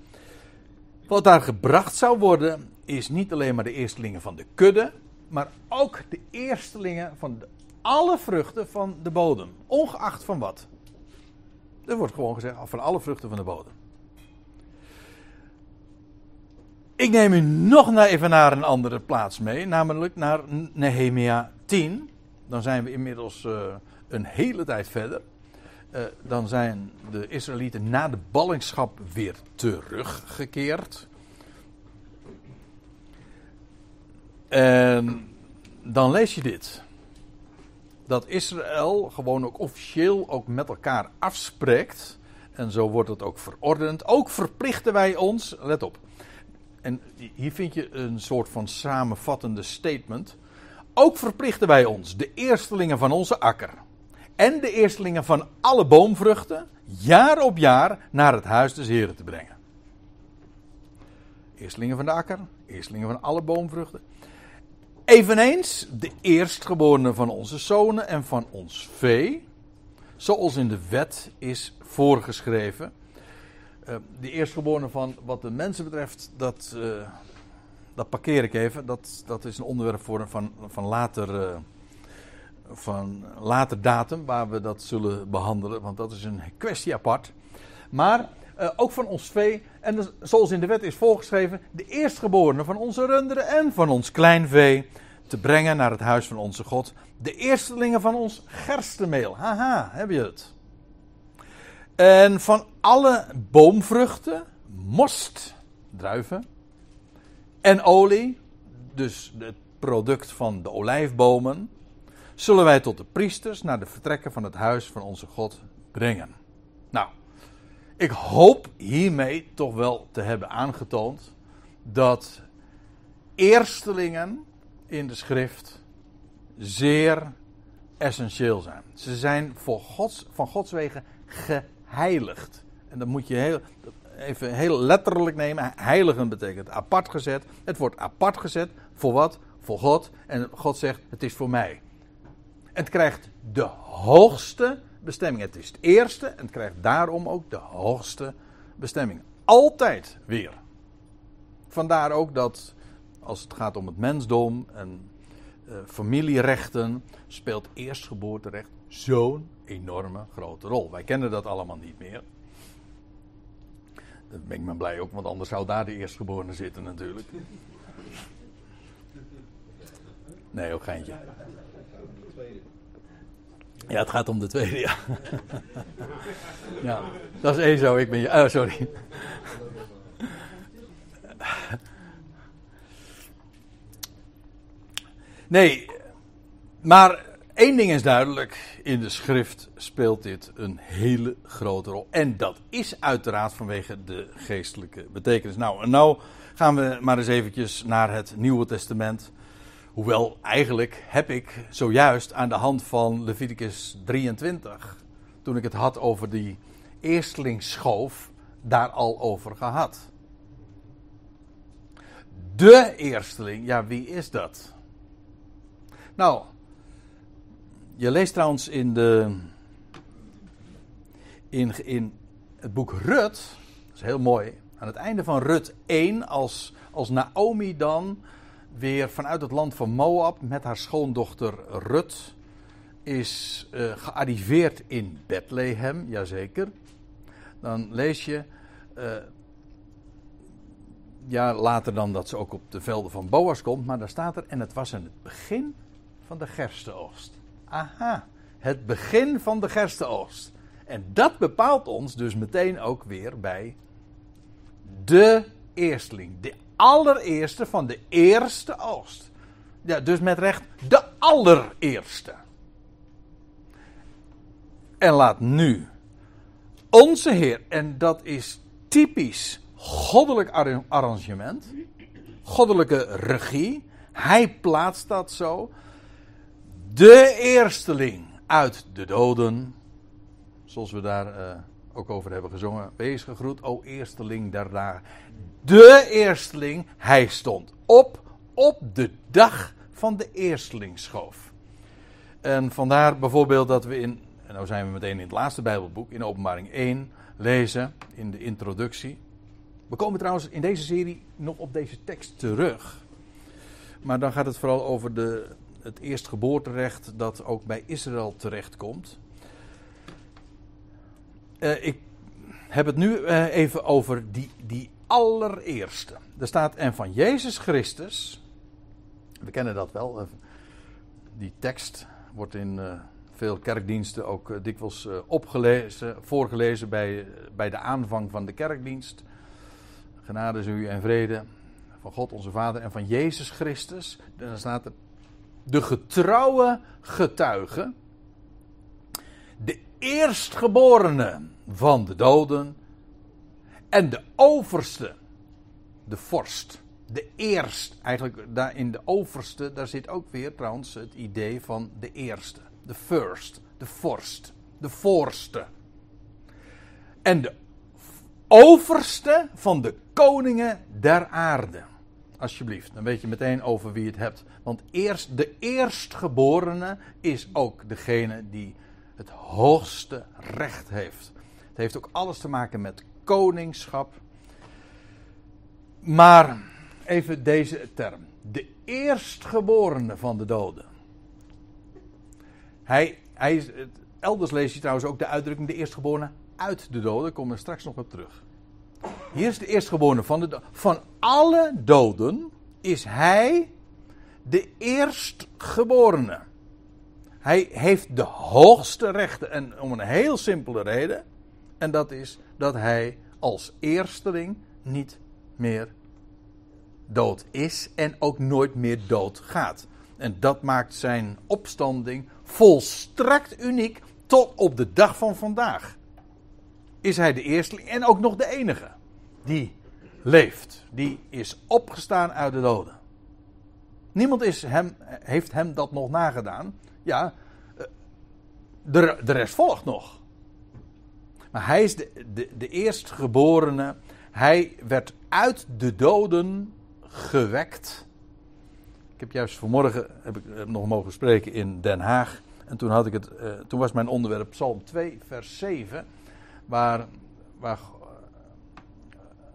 S1: wat daar gebracht zou worden, is niet alleen maar de eerstelingen van de kudde, maar ook de eerstelingen van de, alle vruchten van de bodem. Ongeacht van wat. Er wordt gewoon gezegd van alle vruchten van de bodem. Ik neem u nog even naar een andere plaats mee, namelijk naar Nehemia 10. Dan zijn we inmiddels uh, een hele tijd verder. Uh, dan zijn de Israëlieten na de ballingschap weer teruggekeerd. En dan lees je dit. Dat Israël gewoon ook officieel ook met elkaar afspreekt. En zo wordt het ook verordend. Ook verplichten wij ons, let op. En hier vind je een soort van samenvattende statement. Ook verplichten wij ons, de eerstelingen van onze akker. En de eerstelingen van alle boomvruchten, jaar op jaar naar het huis des Heren te brengen. Eerstelingen van de akker, eerstelingen van alle boomvruchten. Eveneens de eerstgeborenen van onze zonen en van ons vee, zoals in de wet is voorgeschreven. Uh, de eerstgeborenen van wat de mensen betreft, dat, uh, dat parkeer ik even. Dat, dat is een onderwerp voor, van, van, later, uh, van later datum, waar we dat zullen behandelen, want dat is een kwestie apart. Maar ook van ons vee, en dus, zoals in de wet is voorgeschreven, de eerstgeborenen van onze runderen en van ons kleinvee te brengen naar het huis van onze God. De eerstelingen van ons gerstenmeel. Haha, heb je het. En van alle boomvruchten, most, druiven, en olie, dus het product van de olijfbomen, zullen wij tot de priesters naar de vertrekken van het huis van onze God brengen. Nou, ik hoop hiermee toch wel te hebben aangetoond dat eerstelingen in de schrift zeer essentieel zijn. Ze zijn voor Gods, van Gods wegen geheiligd. En dat moet je heel, even heel letterlijk nemen. Heiligen betekent apart gezet. Het wordt apart gezet voor wat? Voor God. En God zegt: Het is voor mij. Het krijgt de hoogste bestemming. Het is het eerste en het krijgt daarom ook de hoogste bestemming. Altijd weer. Vandaar ook dat als het gaat om het mensdom en uh, familierechten, speelt eerstgeboorterecht zo'n enorme grote rol. Wij kennen dat allemaal niet meer. Daar ben ik me blij ook, want anders zou daar de eerstgeborene zitten natuurlijk. Nee, ook geintje. Ja, het gaat om de tweede, ja. ja, dat is één zo, ik ben je. Oh, sorry. Nee, maar één ding is duidelijk. In de schrift speelt dit een hele grote rol. En dat is uiteraard vanwege de geestelijke betekenis. Nou, en nou gaan we maar eens eventjes naar het Nieuwe Testament. Hoewel, eigenlijk heb ik zojuist aan de hand van Leviticus 23, toen ik het had over die eerstlingsschoof, daar al over gehad. De eersteling, ja, wie is dat? Nou, je leest trouwens in, de, in, in het boek Rut, dat is heel mooi, aan het einde van Rut 1, als, als Naomi dan weer vanuit het land van Moab met haar schoondochter Rut is uh, gearriveerd in Bethlehem, jazeker. Dan lees je, uh, ja later dan dat ze ook op de velden van Boas komt, maar daar staat er, en het was in het begin van de gerstenoogst. Aha, het begin van de gerstenoogst. En dat bepaalt ons dus meteen ook weer bij de eersteling. De allereerste van de eerste oogst. Ja, dus met recht de allereerste. En laat nu onze Heer, en dat is typisch goddelijk arrangement, goddelijke regie, hij plaatst dat zo de eersteling uit de doden. Zoals we daar uh, ook over hebben gezongen. Wees gegroet, o eersteling dagen. De eersteling, hij stond op op de dag van de eerstelingsschoof. En vandaar bijvoorbeeld dat we in en nou zijn we meteen in het laatste Bijbelboek, in Openbaring 1, lezen in de introductie. We komen trouwens in deze serie nog op deze tekst terug. Maar dan gaat het vooral over de, het eerstgeboorterecht dat ook bij Israël terechtkomt. Uh, ik heb het nu uh, even over die, die allereerste. Er staat en van Jezus Christus. We kennen dat wel. Eh, die tekst wordt in veel kerkdiensten ook dikwijls opgelezen, voorgelezen bij, bij de aanvang van de kerkdienst. Genade is u en vrede van God onze Vader en van Jezus Christus. Dan staat er de getrouwe getuige, de eerstgeborene van de doden en de overste, de vorst, de eerst. Eigenlijk daar in de overste, daar zit ook weer trouwens het idee van de eerste, de first, de vorst, de voorste. En de overste van de koningen der aarde. Alsjeblieft, dan weet je meteen over wie het hebt. Want eerst, de eerstgeborene is ook degene die het hoogste recht heeft. Het heeft ook alles te maken met koningschap. Maar even deze term. De eerstgeborene van de doden. Hij, hij, elders lees je trouwens ook de uitdrukking de eerstgeborene uit de doden. Daar komen we straks nog op terug. Hier is de eerstgeborene van de. Van alle doden is hij de eerstgeborene. Hij heeft de hoogste rechten en om een heel simpele reden. En dat is dat hij als eersteling niet meer dood is en ook nooit meer dood gaat. En dat maakt zijn opstanding volstrekt uniek tot op de dag van vandaag. Is hij de eersteling en ook nog de enige die leeft. Die is opgestaan uit de doden. Niemand is hem, heeft hem dat nog nagedaan. Ja, eh, de, de rest volgt nog. Maar hij is de, de, de eerstgeborene. Hij werd uit de doden gewekt. Ik heb juist vanmorgen heb ik eh, nog mogen spreken in Den Haag. En toen, had ik het, uh, toen was mijn onderwerp Psalm 2, vers 7. Waar, waar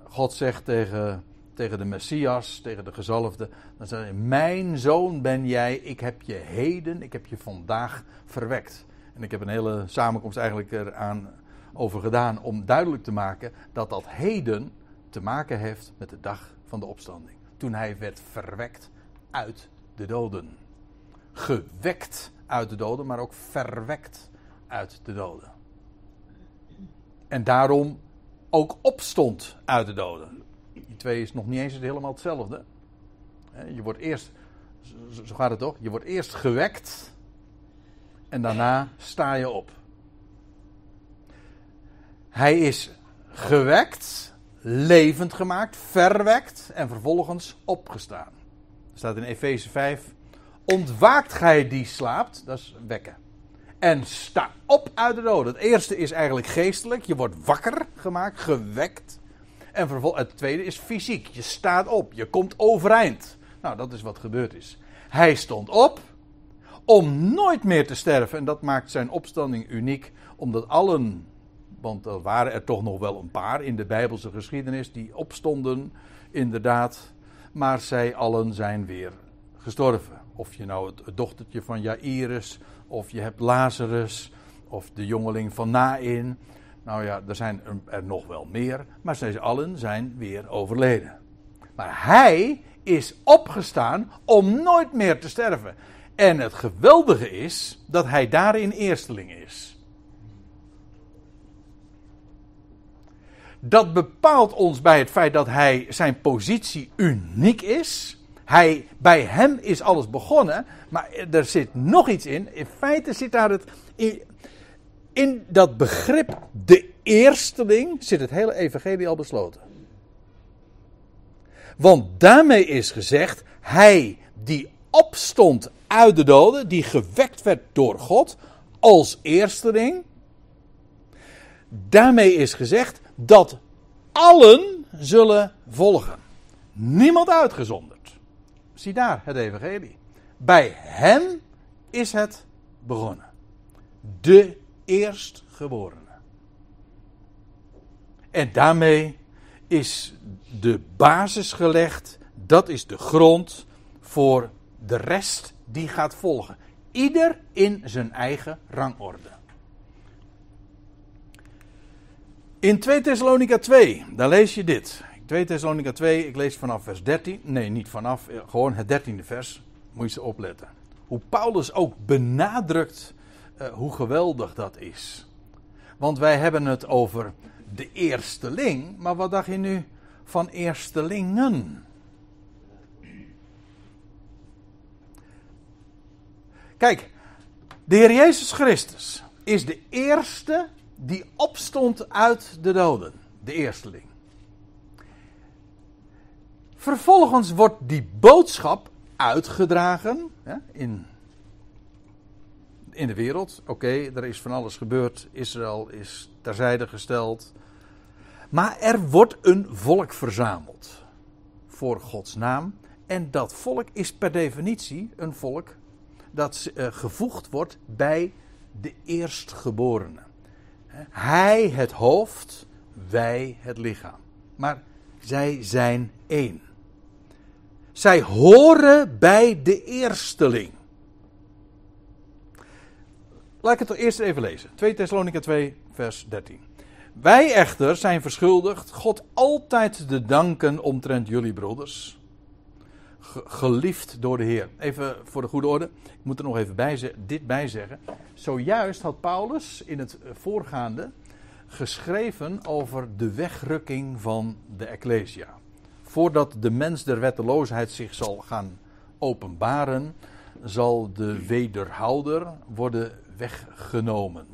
S1: God zegt tegen, tegen de Messias, tegen de gezalfde. Dan zegt hij, mijn zoon ben jij, ik heb je heden, ik heb je vandaag verwekt. En ik heb een hele samenkomst eigenlijk eraan over gedaan om duidelijk te maken dat dat heden te maken heeft met de dag van de opstanding. Toen hij werd verwekt uit de doden. Gewekt uit de doden, maar ook verwekt uit de doden. En daarom ook opstond uit de doden. Die twee is nog niet eens helemaal hetzelfde. Je wordt eerst, zo gaat het toch? Je wordt eerst gewekt en daarna sta je op. Hij is gewekt, levend gemaakt, verwekt en vervolgens opgestaan. Er staat in Efeze 5: Ontwaakt gij die slaapt, dat is wekken. En sta op uit de doden. Het eerste is eigenlijk geestelijk, je wordt wakker gemaakt, gewekt. En vervolgens, het tweede is fysiek, je staat op, je komt overeind. Nou, dat is wat gebeurd is. Hij stond op om nooit meer te sterven. En dat maakt zijn opstanding uniek, omdat allen want er waren er toch nog wel een paar in de Bijbelse geschiedenis die opstonden, inderdaad. Maar zij allen zijn weer gestorven. Of je nou het, dochtertje van Jairus, of je hebt Lazarus, of de jongeling van Nain. Nou ja, er zijn er nog wel meer, maar zij allen zijn weer overleden. Maar hij is opgestaan om nooit meer te sterven. En het geweldige is dat hij daarin eersteling is. Dat bepaalt ons bij het feit dat hij zijn positie uniek is. Hij, bij hem is alles begonnen, maar er zit nog iets in. In feite zit daar het. In, dat begrip de eersteling zit het hele evangelie al besloten. Want daarmee is gezegd, hij die opstond uit de doden, die gewekt werd door God als eersteling. Daarmee is gezegd, dat allen zullen volgen. Niemand uitgezonderd. Zie daar het evangelie. Bij hem is het begonnen. De eerstgeborene. En daarmee is de basis gelegd, dat is de grond voor de rest die gaat volgen. Ieder in zijn eigen rangorde. In 2 Thessalonica 2, daar lees je dit. 2 Thessalonica 2, ik lees vanaf vers 13. Nee, niet vanaf, eh, gewoon het 13e vers. Moet je ze opletten. Hoe Paulus ook benadrukt uh, hoe geweldig dat is. Want wij hebben het over de eersteling, maar wat dacht je nu van eerstelingen? Kijk, de Heer Jezus Christus is de eerste die opstond uit de doden. De eersteling. Vervolgens wordt die boodschap uitgedragen in, in de wereld. Oké, er is van alles gebeurd. Israël is terzijde gesteld. Maar er wordt een volk verzameld voor Gods naam. En dat volk is per definitie een volk dat uh, gevoegd wordt bij de eerstgeborene. Hij het hoofd, wij het lichaam. Maar zij zijn één. Zij horen bij de eersteling. Laat ik het eerst even lezen. 2 Thessalonica 2, vers 13. Wij echter zijn verschuldigd God altijd te danken omtrent jullie broeders. Geliefd door de Heer. Even voor de goede orde, ik moet er nog even bij, dit bij zeggen. Zojuist had Paulus in het voorgaande geschreven over de wegrukking van de Ecclesia. Voordat de mens der wetteloosheid zich zal gaan openbaren, zal de wederhouder worden weggenomen.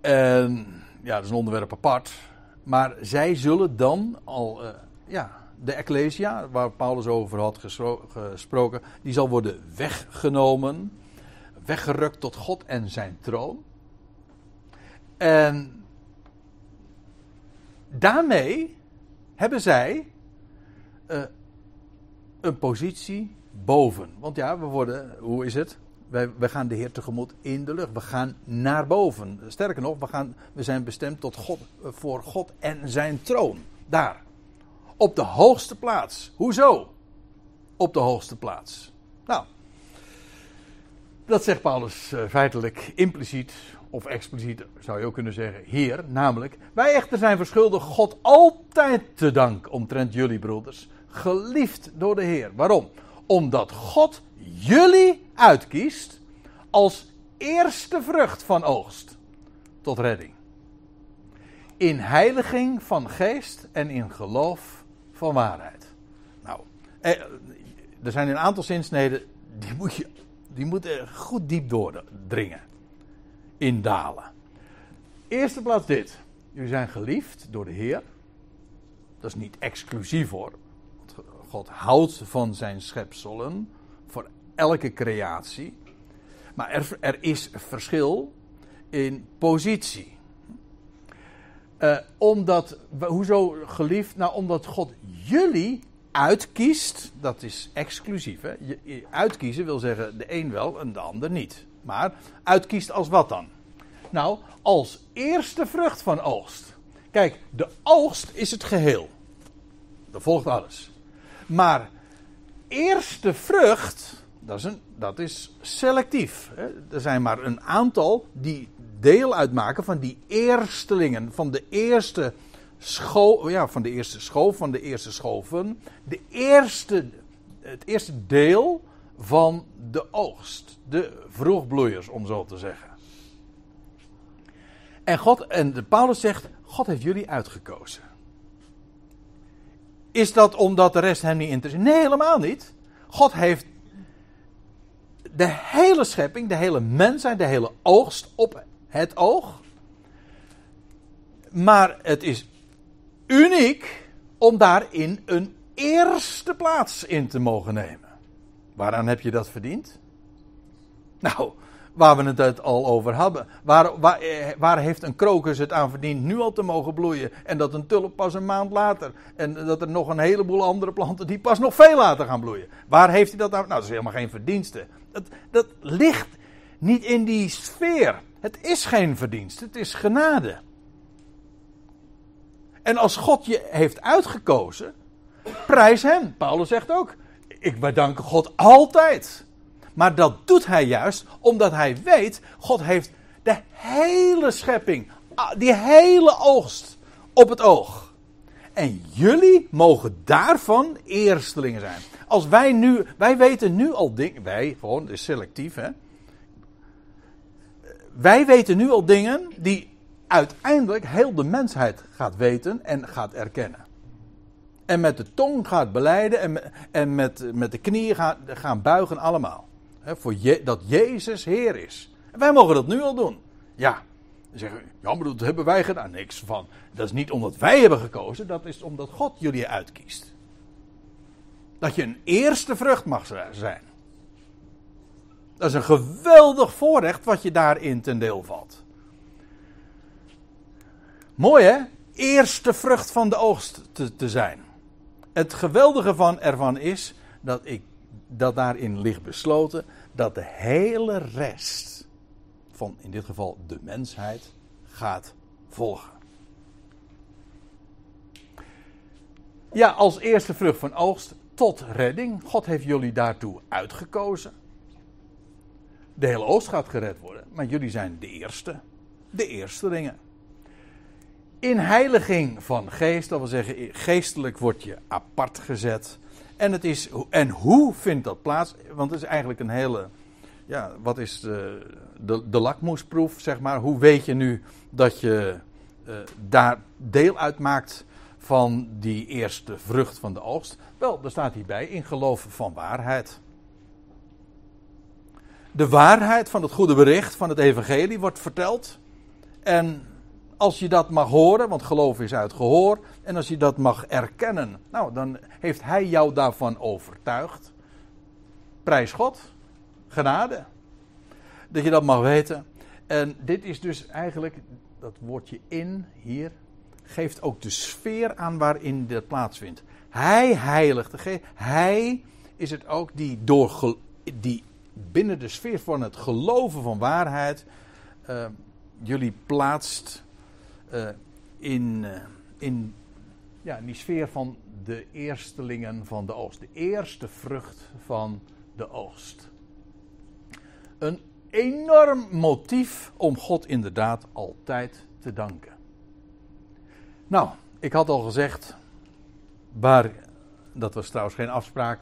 S1: En ja, dat is een onderwerp apart. Maar zij zullen dan al, uh, ja, de Ecclesia, waar Paulus over had gesproken, die zal worden weggenomen, weggerukt tot God en zijn troon. En daarmee hebben zij uh, een positie boven. Want ja, we worden, hoe is het? Wij, wij gaan de Heer tegemoet in de lucht. We gaan naar boven. Sterker nog, we, gaan, we zijn bestemd tot God, eh, voor God en zijn troon. Daar. Op de hoogste plaats. Hoezo? Op de hoogste plaats. Nou, dat zegt Paulus uh, feitelijk impliciet of expliciet zou je ook kunnen zeggen, Heer, namelijk, wij echter zijn verschuldigd God altijd te dank omtrent jullie broeders, geliefd door de Heer. Waarom? Omdat God jullie uitkiest als eerste vrucht van oogst tot redding. In heiliging van geest en in geloof van waarheid. Nou, eh, er zijn een aantal zinsneden, die, moet je, die moeten goed diep doordringen indalen. Eerste plaats dit. Jullie zijn geliefd door de Heer. Dat is niet exclusief hoor. God houdt van zijn schepselen. Voor elke creatie. Maar er, er is verschil in positie. Uh, omdat, hoezo geliefd? Nou, omdat God jullie uitkiest. Dat is exclusief. Hè? uitkiezen wil zeggen de een wel en de ander niet. Maar uitkiest als wat dan? Nou, als eerste vrucht van oogst. Kijk, de oogst is het geheel. Dat volgt alles. Maar eerste vrucht, dat is, een, dat is selectief. Er zijn maar een aantal die deel uitmaken van die eerstelingen, van de eerste schoof, ja, van de eerste schoof, van de eerste schoven. De eerste, het eerste deel van de oogst. De vroegbloeiers, om zo te zeggen. En, God, en de Paulus zegt, God heeft jullie uitgekozen. Is dat omdat de rest hem niet interesseert? Nee, helemaal niet. God heeft de hele schepping, de hele mensheid, de hele oogst op het oog. Maar het is uniek om daarin een eerste plaats in te mogen nemen. Waaraan heb je dat verdiend? Nou, waar we het al over hadden. Waar, waar, eh, waar, heeft een krokus het aan verdiend nu al te mogen bloeien? En dat een tulp pas een maand later. En dat er nog een heleboel andere planten die pas nog veel later gaan bloeien. Waar heeft hij dat aan? Nou, dat is helemaal geen verdienste. Dat, dat ligt niet in die sfeer. Het is geen verdienst, het is genade. En als God je heeft uitgekozen, prijs hem. Paulus zegt ook: Ik bedank God altijd. Maar dat doet hij juist omdat hij weet: God heeft de hele schepping, ah, die hele oogst op het oog. En jullie mogen daarvan eerstelingen zijn. Als wij nu, wij weten nu al dingen, wij, gewoon, het is selectief hè. Wij weten nu al dingen die uiteindelijk heel de mensheid gaat weten en gaat erkennen. En met de tong gaat beleiden en, en met, met de knieën gaan, gaan buigen allemaal. voor je, dat Jezus Heer is. En wij mogen dat nu al doen. Ja, zeggen ja, maar dat hebben wij gedaan. Niks van. Dat is niet omdat wij hebben gekozen, dat is omdat God jullie uitkiest. Dat je een eerste vrucht mag zijn. Dat is een geweldig voorrecht wat je daarin ten deel valt. Mooi hè? Eerste vrucht van de oogst te, te zijn. Het geweldige van ervan is dat, ik, dat daarin ligt besloten dat de hele rest van in dit geval de mensheid gaat volgen. Ja, als eerste vrucht van oogst tot redding. God heeft jullie daartoe uitgekozen. De hele oogst gaat gered worden, maar jullie zijn de eerste. De eerste dingen inheiliging van geest, dat wil zeggen, geestelijk word je apart gezet. En, het is, en hoe vindt dat plaats? Want het is eigenlijk een hele. Ja, wat is de, de, de lakmoesproef, zeg maar? Hoe weet je nu dat je uh, daar deel uitmaakt van die eerste vrucht van de oogst? Wel, er staat hierbij in geloof van waarheid. De waarheid van het goede bericht van het evangelie wordt verteld. En als je dat mag horen, want geloof is uit gehoor, en als je dat mag erkennen, nou, dan heeft hij jou daarvan overtuigd. Prijs God, genade. Dat je dat mag weten. En dit is dus eigenlijk, dat woordje in hier, geeft ook de sfeer aan waarin dit plaatsvindt. Hij heiligt. Hij is het ook die, door, die binnen de sfeer van het geloven van waarheid uh, jullie plaatst uh, in, uh, in ja, die sfeer van de eerstelingen van de oogst. De eerste vrucht van de oogst. Een enorm motief om God inderdaad altijd te danken. Nou, ik had al gezegd, waar, dat was trouwens geen afspraak,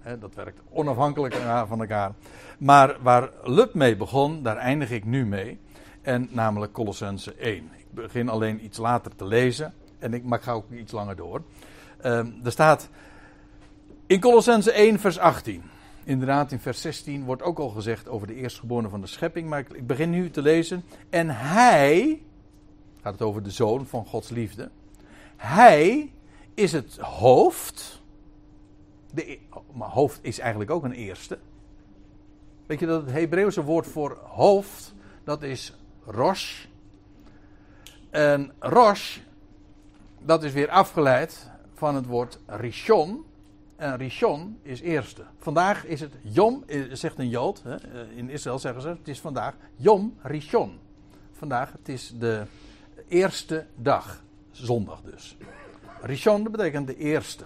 S1: hè, dat werkt onafhankelijk van elkaar. Maar waar Lut mee begon, daar eindig ik nu mee. En namelijk Colossense 1 begin alleen iets later te lezen. En ik, maar ik ga ook iets langer door. Uh, er staat in Colossense 1, vers 18. Inderdaad, in vers 16 wordt ook al gezegd over de eerstgeborene van de schepping. Maar ik, ik begin nu te lezen. En hij, gaat het over de zoon van Gods liefde. Hij is het hoofd. De, maar hoofd is eigenlijk ook een eerste. Weet je dat het Hebreeuwse woord voor hoofd, dat is rosh. En Rosh, dat is weer afgeleid van het woord Rishon. En Rishon is eerste. Vandaag is het Yom, eh, zegt een Jood, in Israël zeggen ze, het is vandaag Yom Rishon. Vandaag, het is de eerste dag, zondag dus. Rishon, dat betekent de eerste.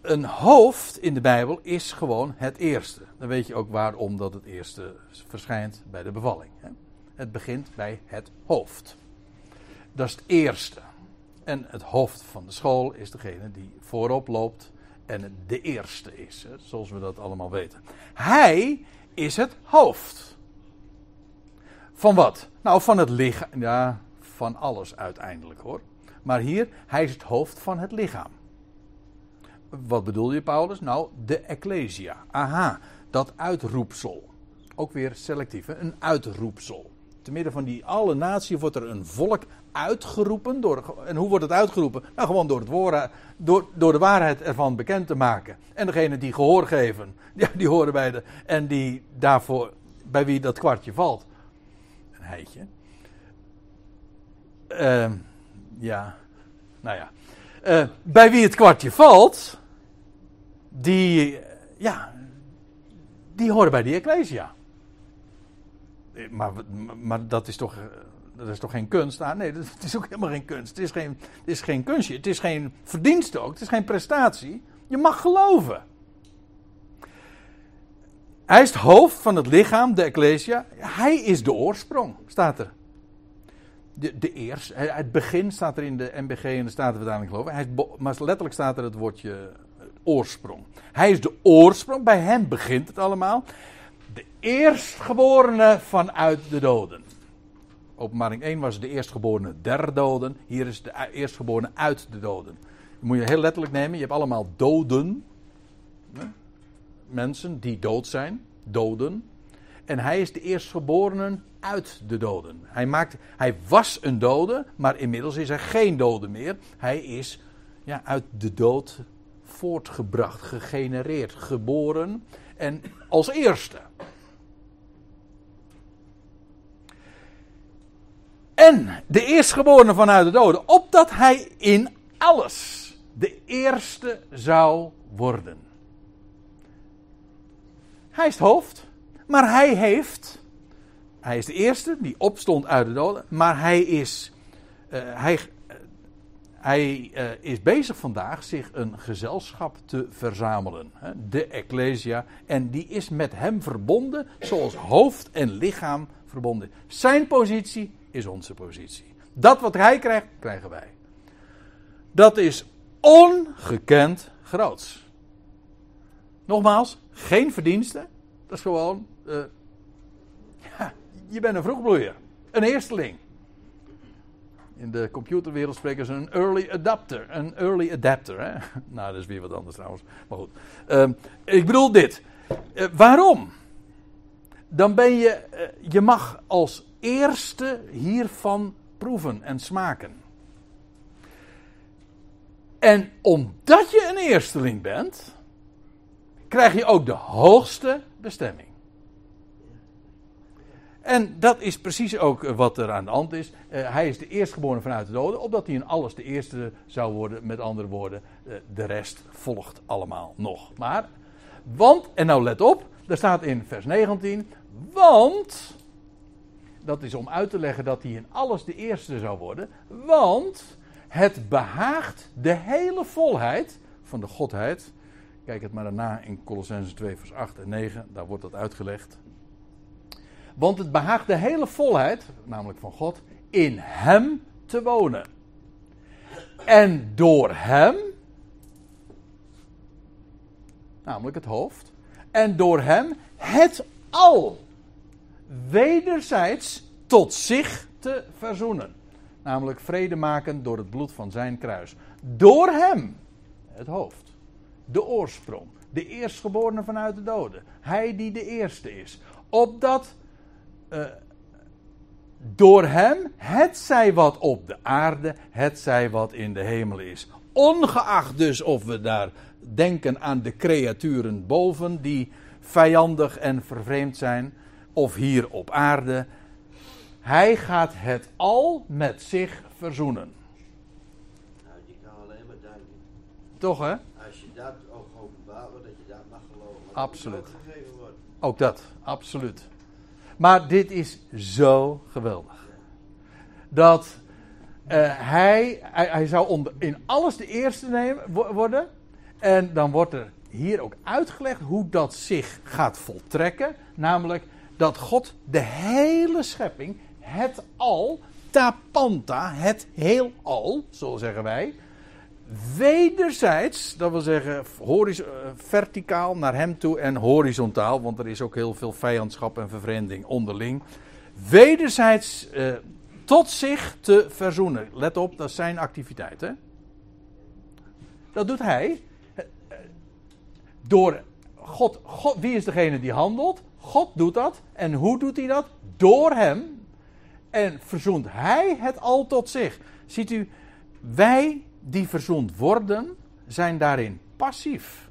S1: Een hoofd in de Bijbel is gewoon het eerste. Dan weet je ook waarom dat het eerste verschijnt bij de bevalling. Het begint bij het hoofd. Dat is het eerste. En het hoofd van de school is degene die voorop loopt en de eerste is, zoals we dat allemaal weten. Hij is het hoofd. Van wat? Nou, van het lichaam. Ja, van alles uiteindelijk hoor. Maar hier, hij is het hoofd van het lichaam. Wat bedoel je, Paulus? Nou, de Ecclesia. Aha, dat uitroepsel. Ook weer selectief, een uitroepsel. Te midden van die alle natie wordt er een volk uitgeroepen. Door, en hoe wordt het uitgeroepen? Nou, gewoon door, het woord, door, door de waarheid ervan bekend te maken. En degene die gehoor geven, [LAUGHS] ja, die horen bij de. En die daarvoor, bij wie dat kwartje valt. Een heitje. Uh, ja, nou ja. Uh, bij wie het kwartje valt, die, ja, die horen bij die Ecclesia. Maar, maar dat is toch dat is toch geen kunst? Ah, nee, dat is ook helemaal geen kunst. Het is geen, het is geen kunstje. Het is geen verdienste ook. Het is geen prestatie. Je mag geloven. Hij is het hoofd van het lichaam, de Ecclesia. Hij is de oorsprong, staat er. De, de eerste, het begin staat er in de MBG en de Statenvertaling geloof ik. Hij is, maar letterlijk staat er het woordje oorsprong. Hij is de oorsprong, bij hem begint het allemaal. De eerstgeborene vanuit de doden. Openbaring 1 was de eerstgeborene der doden. Hier is de eerstgeborene uit de doden. Moet je heel letterlijk nemen. Je hebt allemaal doden. Mensen die dood zijn. Doden. En hij is de eerstgeborene uit de doden. Hij, maakt, hij was een dode, maar inmiddels is hij geen dode meer. Hij is ja, uit de dood voortgebracht, gegenereerd, geboren. En als eerste. En de eerstgeborene vanuit de doden, opdat hij in alles de eerste zou worden. Hij is het hoofd, maar hij heeft, hij is de eerste die opstond uit de doden, maar hij is, uh, hij, hij uh, is bezig vandaag zich een gezelschap te verzamelen, hè, de Ecclesia, en die is met hem verbonden zoals hoofd en lichaam verbonden. Zijn positie is onze positie. Dat wat hij krijgt, krijgen wij. Dat is ongekend groots. Nogmaals, geen verdiensten. Dat is gewoon. Ja, [LAUGHS] je bent een vroegbloeier. Een eersteling. In de computerwereld spreken ze een early adapter. Een early adapter. Hè? [LAUGHS] nou, dat is weer wat anders trouwens. Maar goed. Uh, ik bedoel dit. Uh, waarom? Dan ben je. Uh, je mag als eerste hiervan proeven en smaken. En omdat je een eersteling bent, krijg je ook de hoogste bestemming. En dat is precies ook wat er aan de hand is. Uh, hij is de eerstgeborene vanuit de doden, opdat hij in alles de eerste zou worden. Met andere woorden, uh, de rest volgt allemaal nog. Maar, want, en nou let op, er staat in vers 19, want dat is om uit te leggen dat hij in alles de eerste zou worden. Want het behaagt de hele volheid van de Godheid. Kijk het maar daarna in Colossense 2, vers 8 en 9, daar wordt dat uitgelegd. Want het behaagt de hele volheid, namelijk van God, in Hem te wonen. En door Hem, namelijk het hoofd, en door Hem het al wederzijds tot zich te verzoenen. Namelijk vrede maken door het bloed van zijn kruis. Door hem, het hoofd, de oorsprong, de eerstgeborene vanuit de doden. Hij die de eerste is. Opdat uh, door hem, het zij wat op de aarde, het zij wat in de hemel is. Ongeacht dus of we daar denken aan de creaturen boven die vijandig en vervreemd zijn of hier op aarde. Hij gaat het al met zich verzoenen.
S2: Nou, die kan alleen maar danken.
S1: Toch hè?
S2: Als je dat ook openbaar wordt, dat je dat mag geloven.
S1: Absoluut.
S2: Ook
S1: dat, absoluut. Maar dit is zo geweldig. Dat uh, hij, hij, zou in alles de eerste nemen, worden. En dan wordt er hier ook uitgelegd hoe dat zich gaat voltrekken. Namelijk, dat God de hele schepping, het al, tapanta, het heelal, zo zeggen wij, wederzijds, dat wil zeggen eh, verticaal naar hem toe en horizontaal, want er is ook heel veel vijandschap en vervreemding onderling, wederzijds uh, tot zich te verzoenen. Let op, dat zijn activiteit. Hè? Dat doet hij eh, door God, God. Wie is degene die handelt? God doet dat. En hoe doet hij dat? Door hem. En verzoent hij het al tot zich. Ziet u, wij die verzoend worden, zijn daarin passief.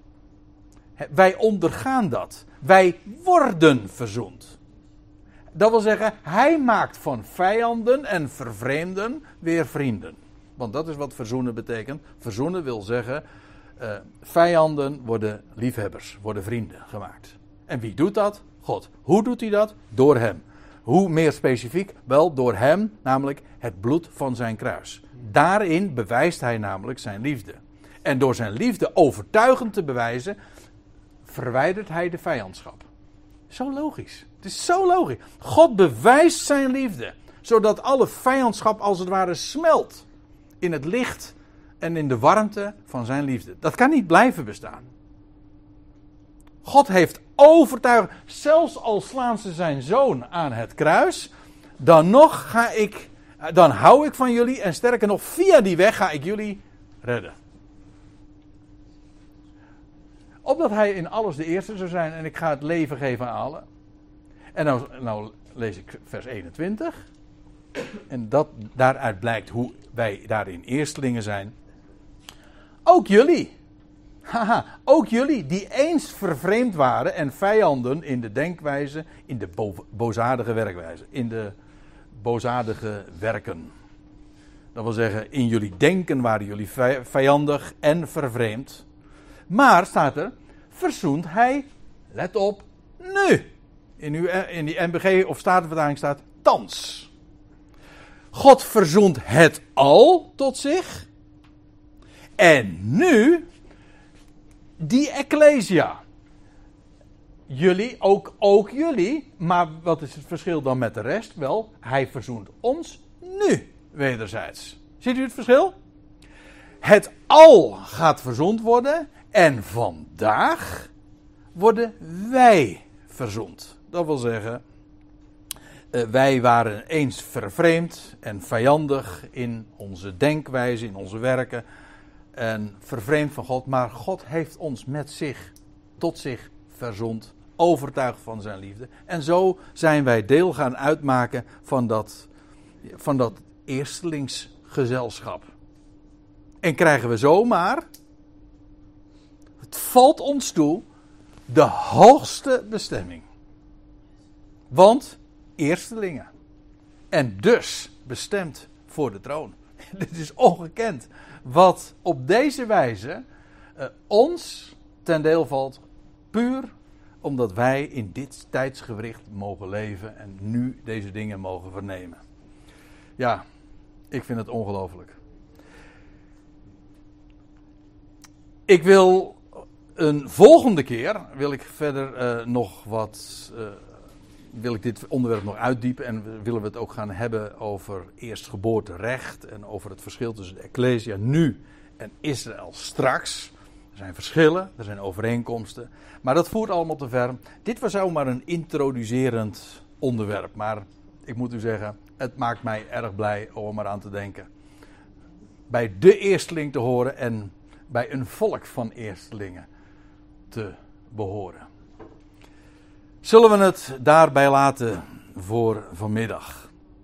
S1: Wij ondergaan dat. Wij worden verzoend. Dat wil zeggen, hij maakt van vijanden en vervreemden weer vrienden. Want dat is wat verzoenen betekent. Verzoenen wil zeggen, uh, vijanden worden liefhebbers, worden vrienden gemaakt. En wie doet dat? God. Hoe doet hij dat? Door hem. Hoe meer specifiek? Wel door hem, namelijk het bloed van zijn kruis. Daarin bewijst hij namelijk zijn liefde. En door zijn liefde overtuigend te bewijzen, verwijdert hij de vijandschap. Zo logisch. Het is zo logisch. God bewijst zijn liefde, zodat alle vijandschap als het ware smelt in het licht en in de warmte van zijn liefde. Dat kan niet blijven bestaan. God heeft overtuigd, zelfs al slaan ze zijn zoon aan het kruis, dan nog ga ik, dan hou ik van jullie en sterker nog, via die weg ga ik jullie redden. Opdat hij in alles de eerste zou zijn en ik ga het leven geven aan allen. En nou, nou lees ik vers 21. En dat, daaruit blijkt hoe wij daarin eerstelingen zijn. Ook jullie. Haha, ook jullie die eens vervreemd waren en vijanden in de denkwijze, in de bo bozadige werkwijze, in de bozadige werken. Dat wil zeggen, in jullie denken waren jullie vijandig en vervreemd. Maar staat er, verzoent hij, let op, nu. In, uw, in die MBG of Statenvertaling staat thans. God verzoent het al tot zich. En nu die Ecclesia. Jullie, ook, ook jullie. Maar wat is het verschil dan met de rest? Wel, hij verzoent ons nu wederzijds. Ziet u het verschil? Het al gaat verzoend worden. En vandaag worden wij verzoend. Dat wil zeggen, eh, wij waren eens vervreemd en vijandig in onze denkwijze, in onze werken. En vervreemd van God. Maar God heeft ons met zich, tot zich verzond. Overtuigd van zijn liefde. En zo zijn wij deel gaan uitmaken van dat, van dat eerstelingsgezelschap. En krijgen we zomaar. Het valt ons toe. De hoogste bestemming. Want eerstelingen. En dus bestemd voor de troon. [LAUGHS] Dit is ongekend. Wat op deze wijze uh, ons ten deel valt, puur omdat wij in dit tijdsgewricht mogen leven en nu deze dingen mogen vernemen. Ja, ik vind het ongelooflijk. Ik wil een volgende keer wil ik verder uh, nog wat uh, wil ik dit onderwerp nog uitdiepen en willen we het ook gaan hebben over eerstgeboorterecht en over het verschil tussen de Ecclesia nu en Israël straks. Er zijn verschillen, er zijn overeenkomsten, maar dat voert allemaal te ver. Dit was zomaar een introducerend onderwerp, maar ik moet u zeggen, het maakt mij erg blij om er maar aan te denken. Bij de eersteling te horen en bij een volk van eerstelingen te behoren. Zullen we het daarbij laten voor vanmiddag?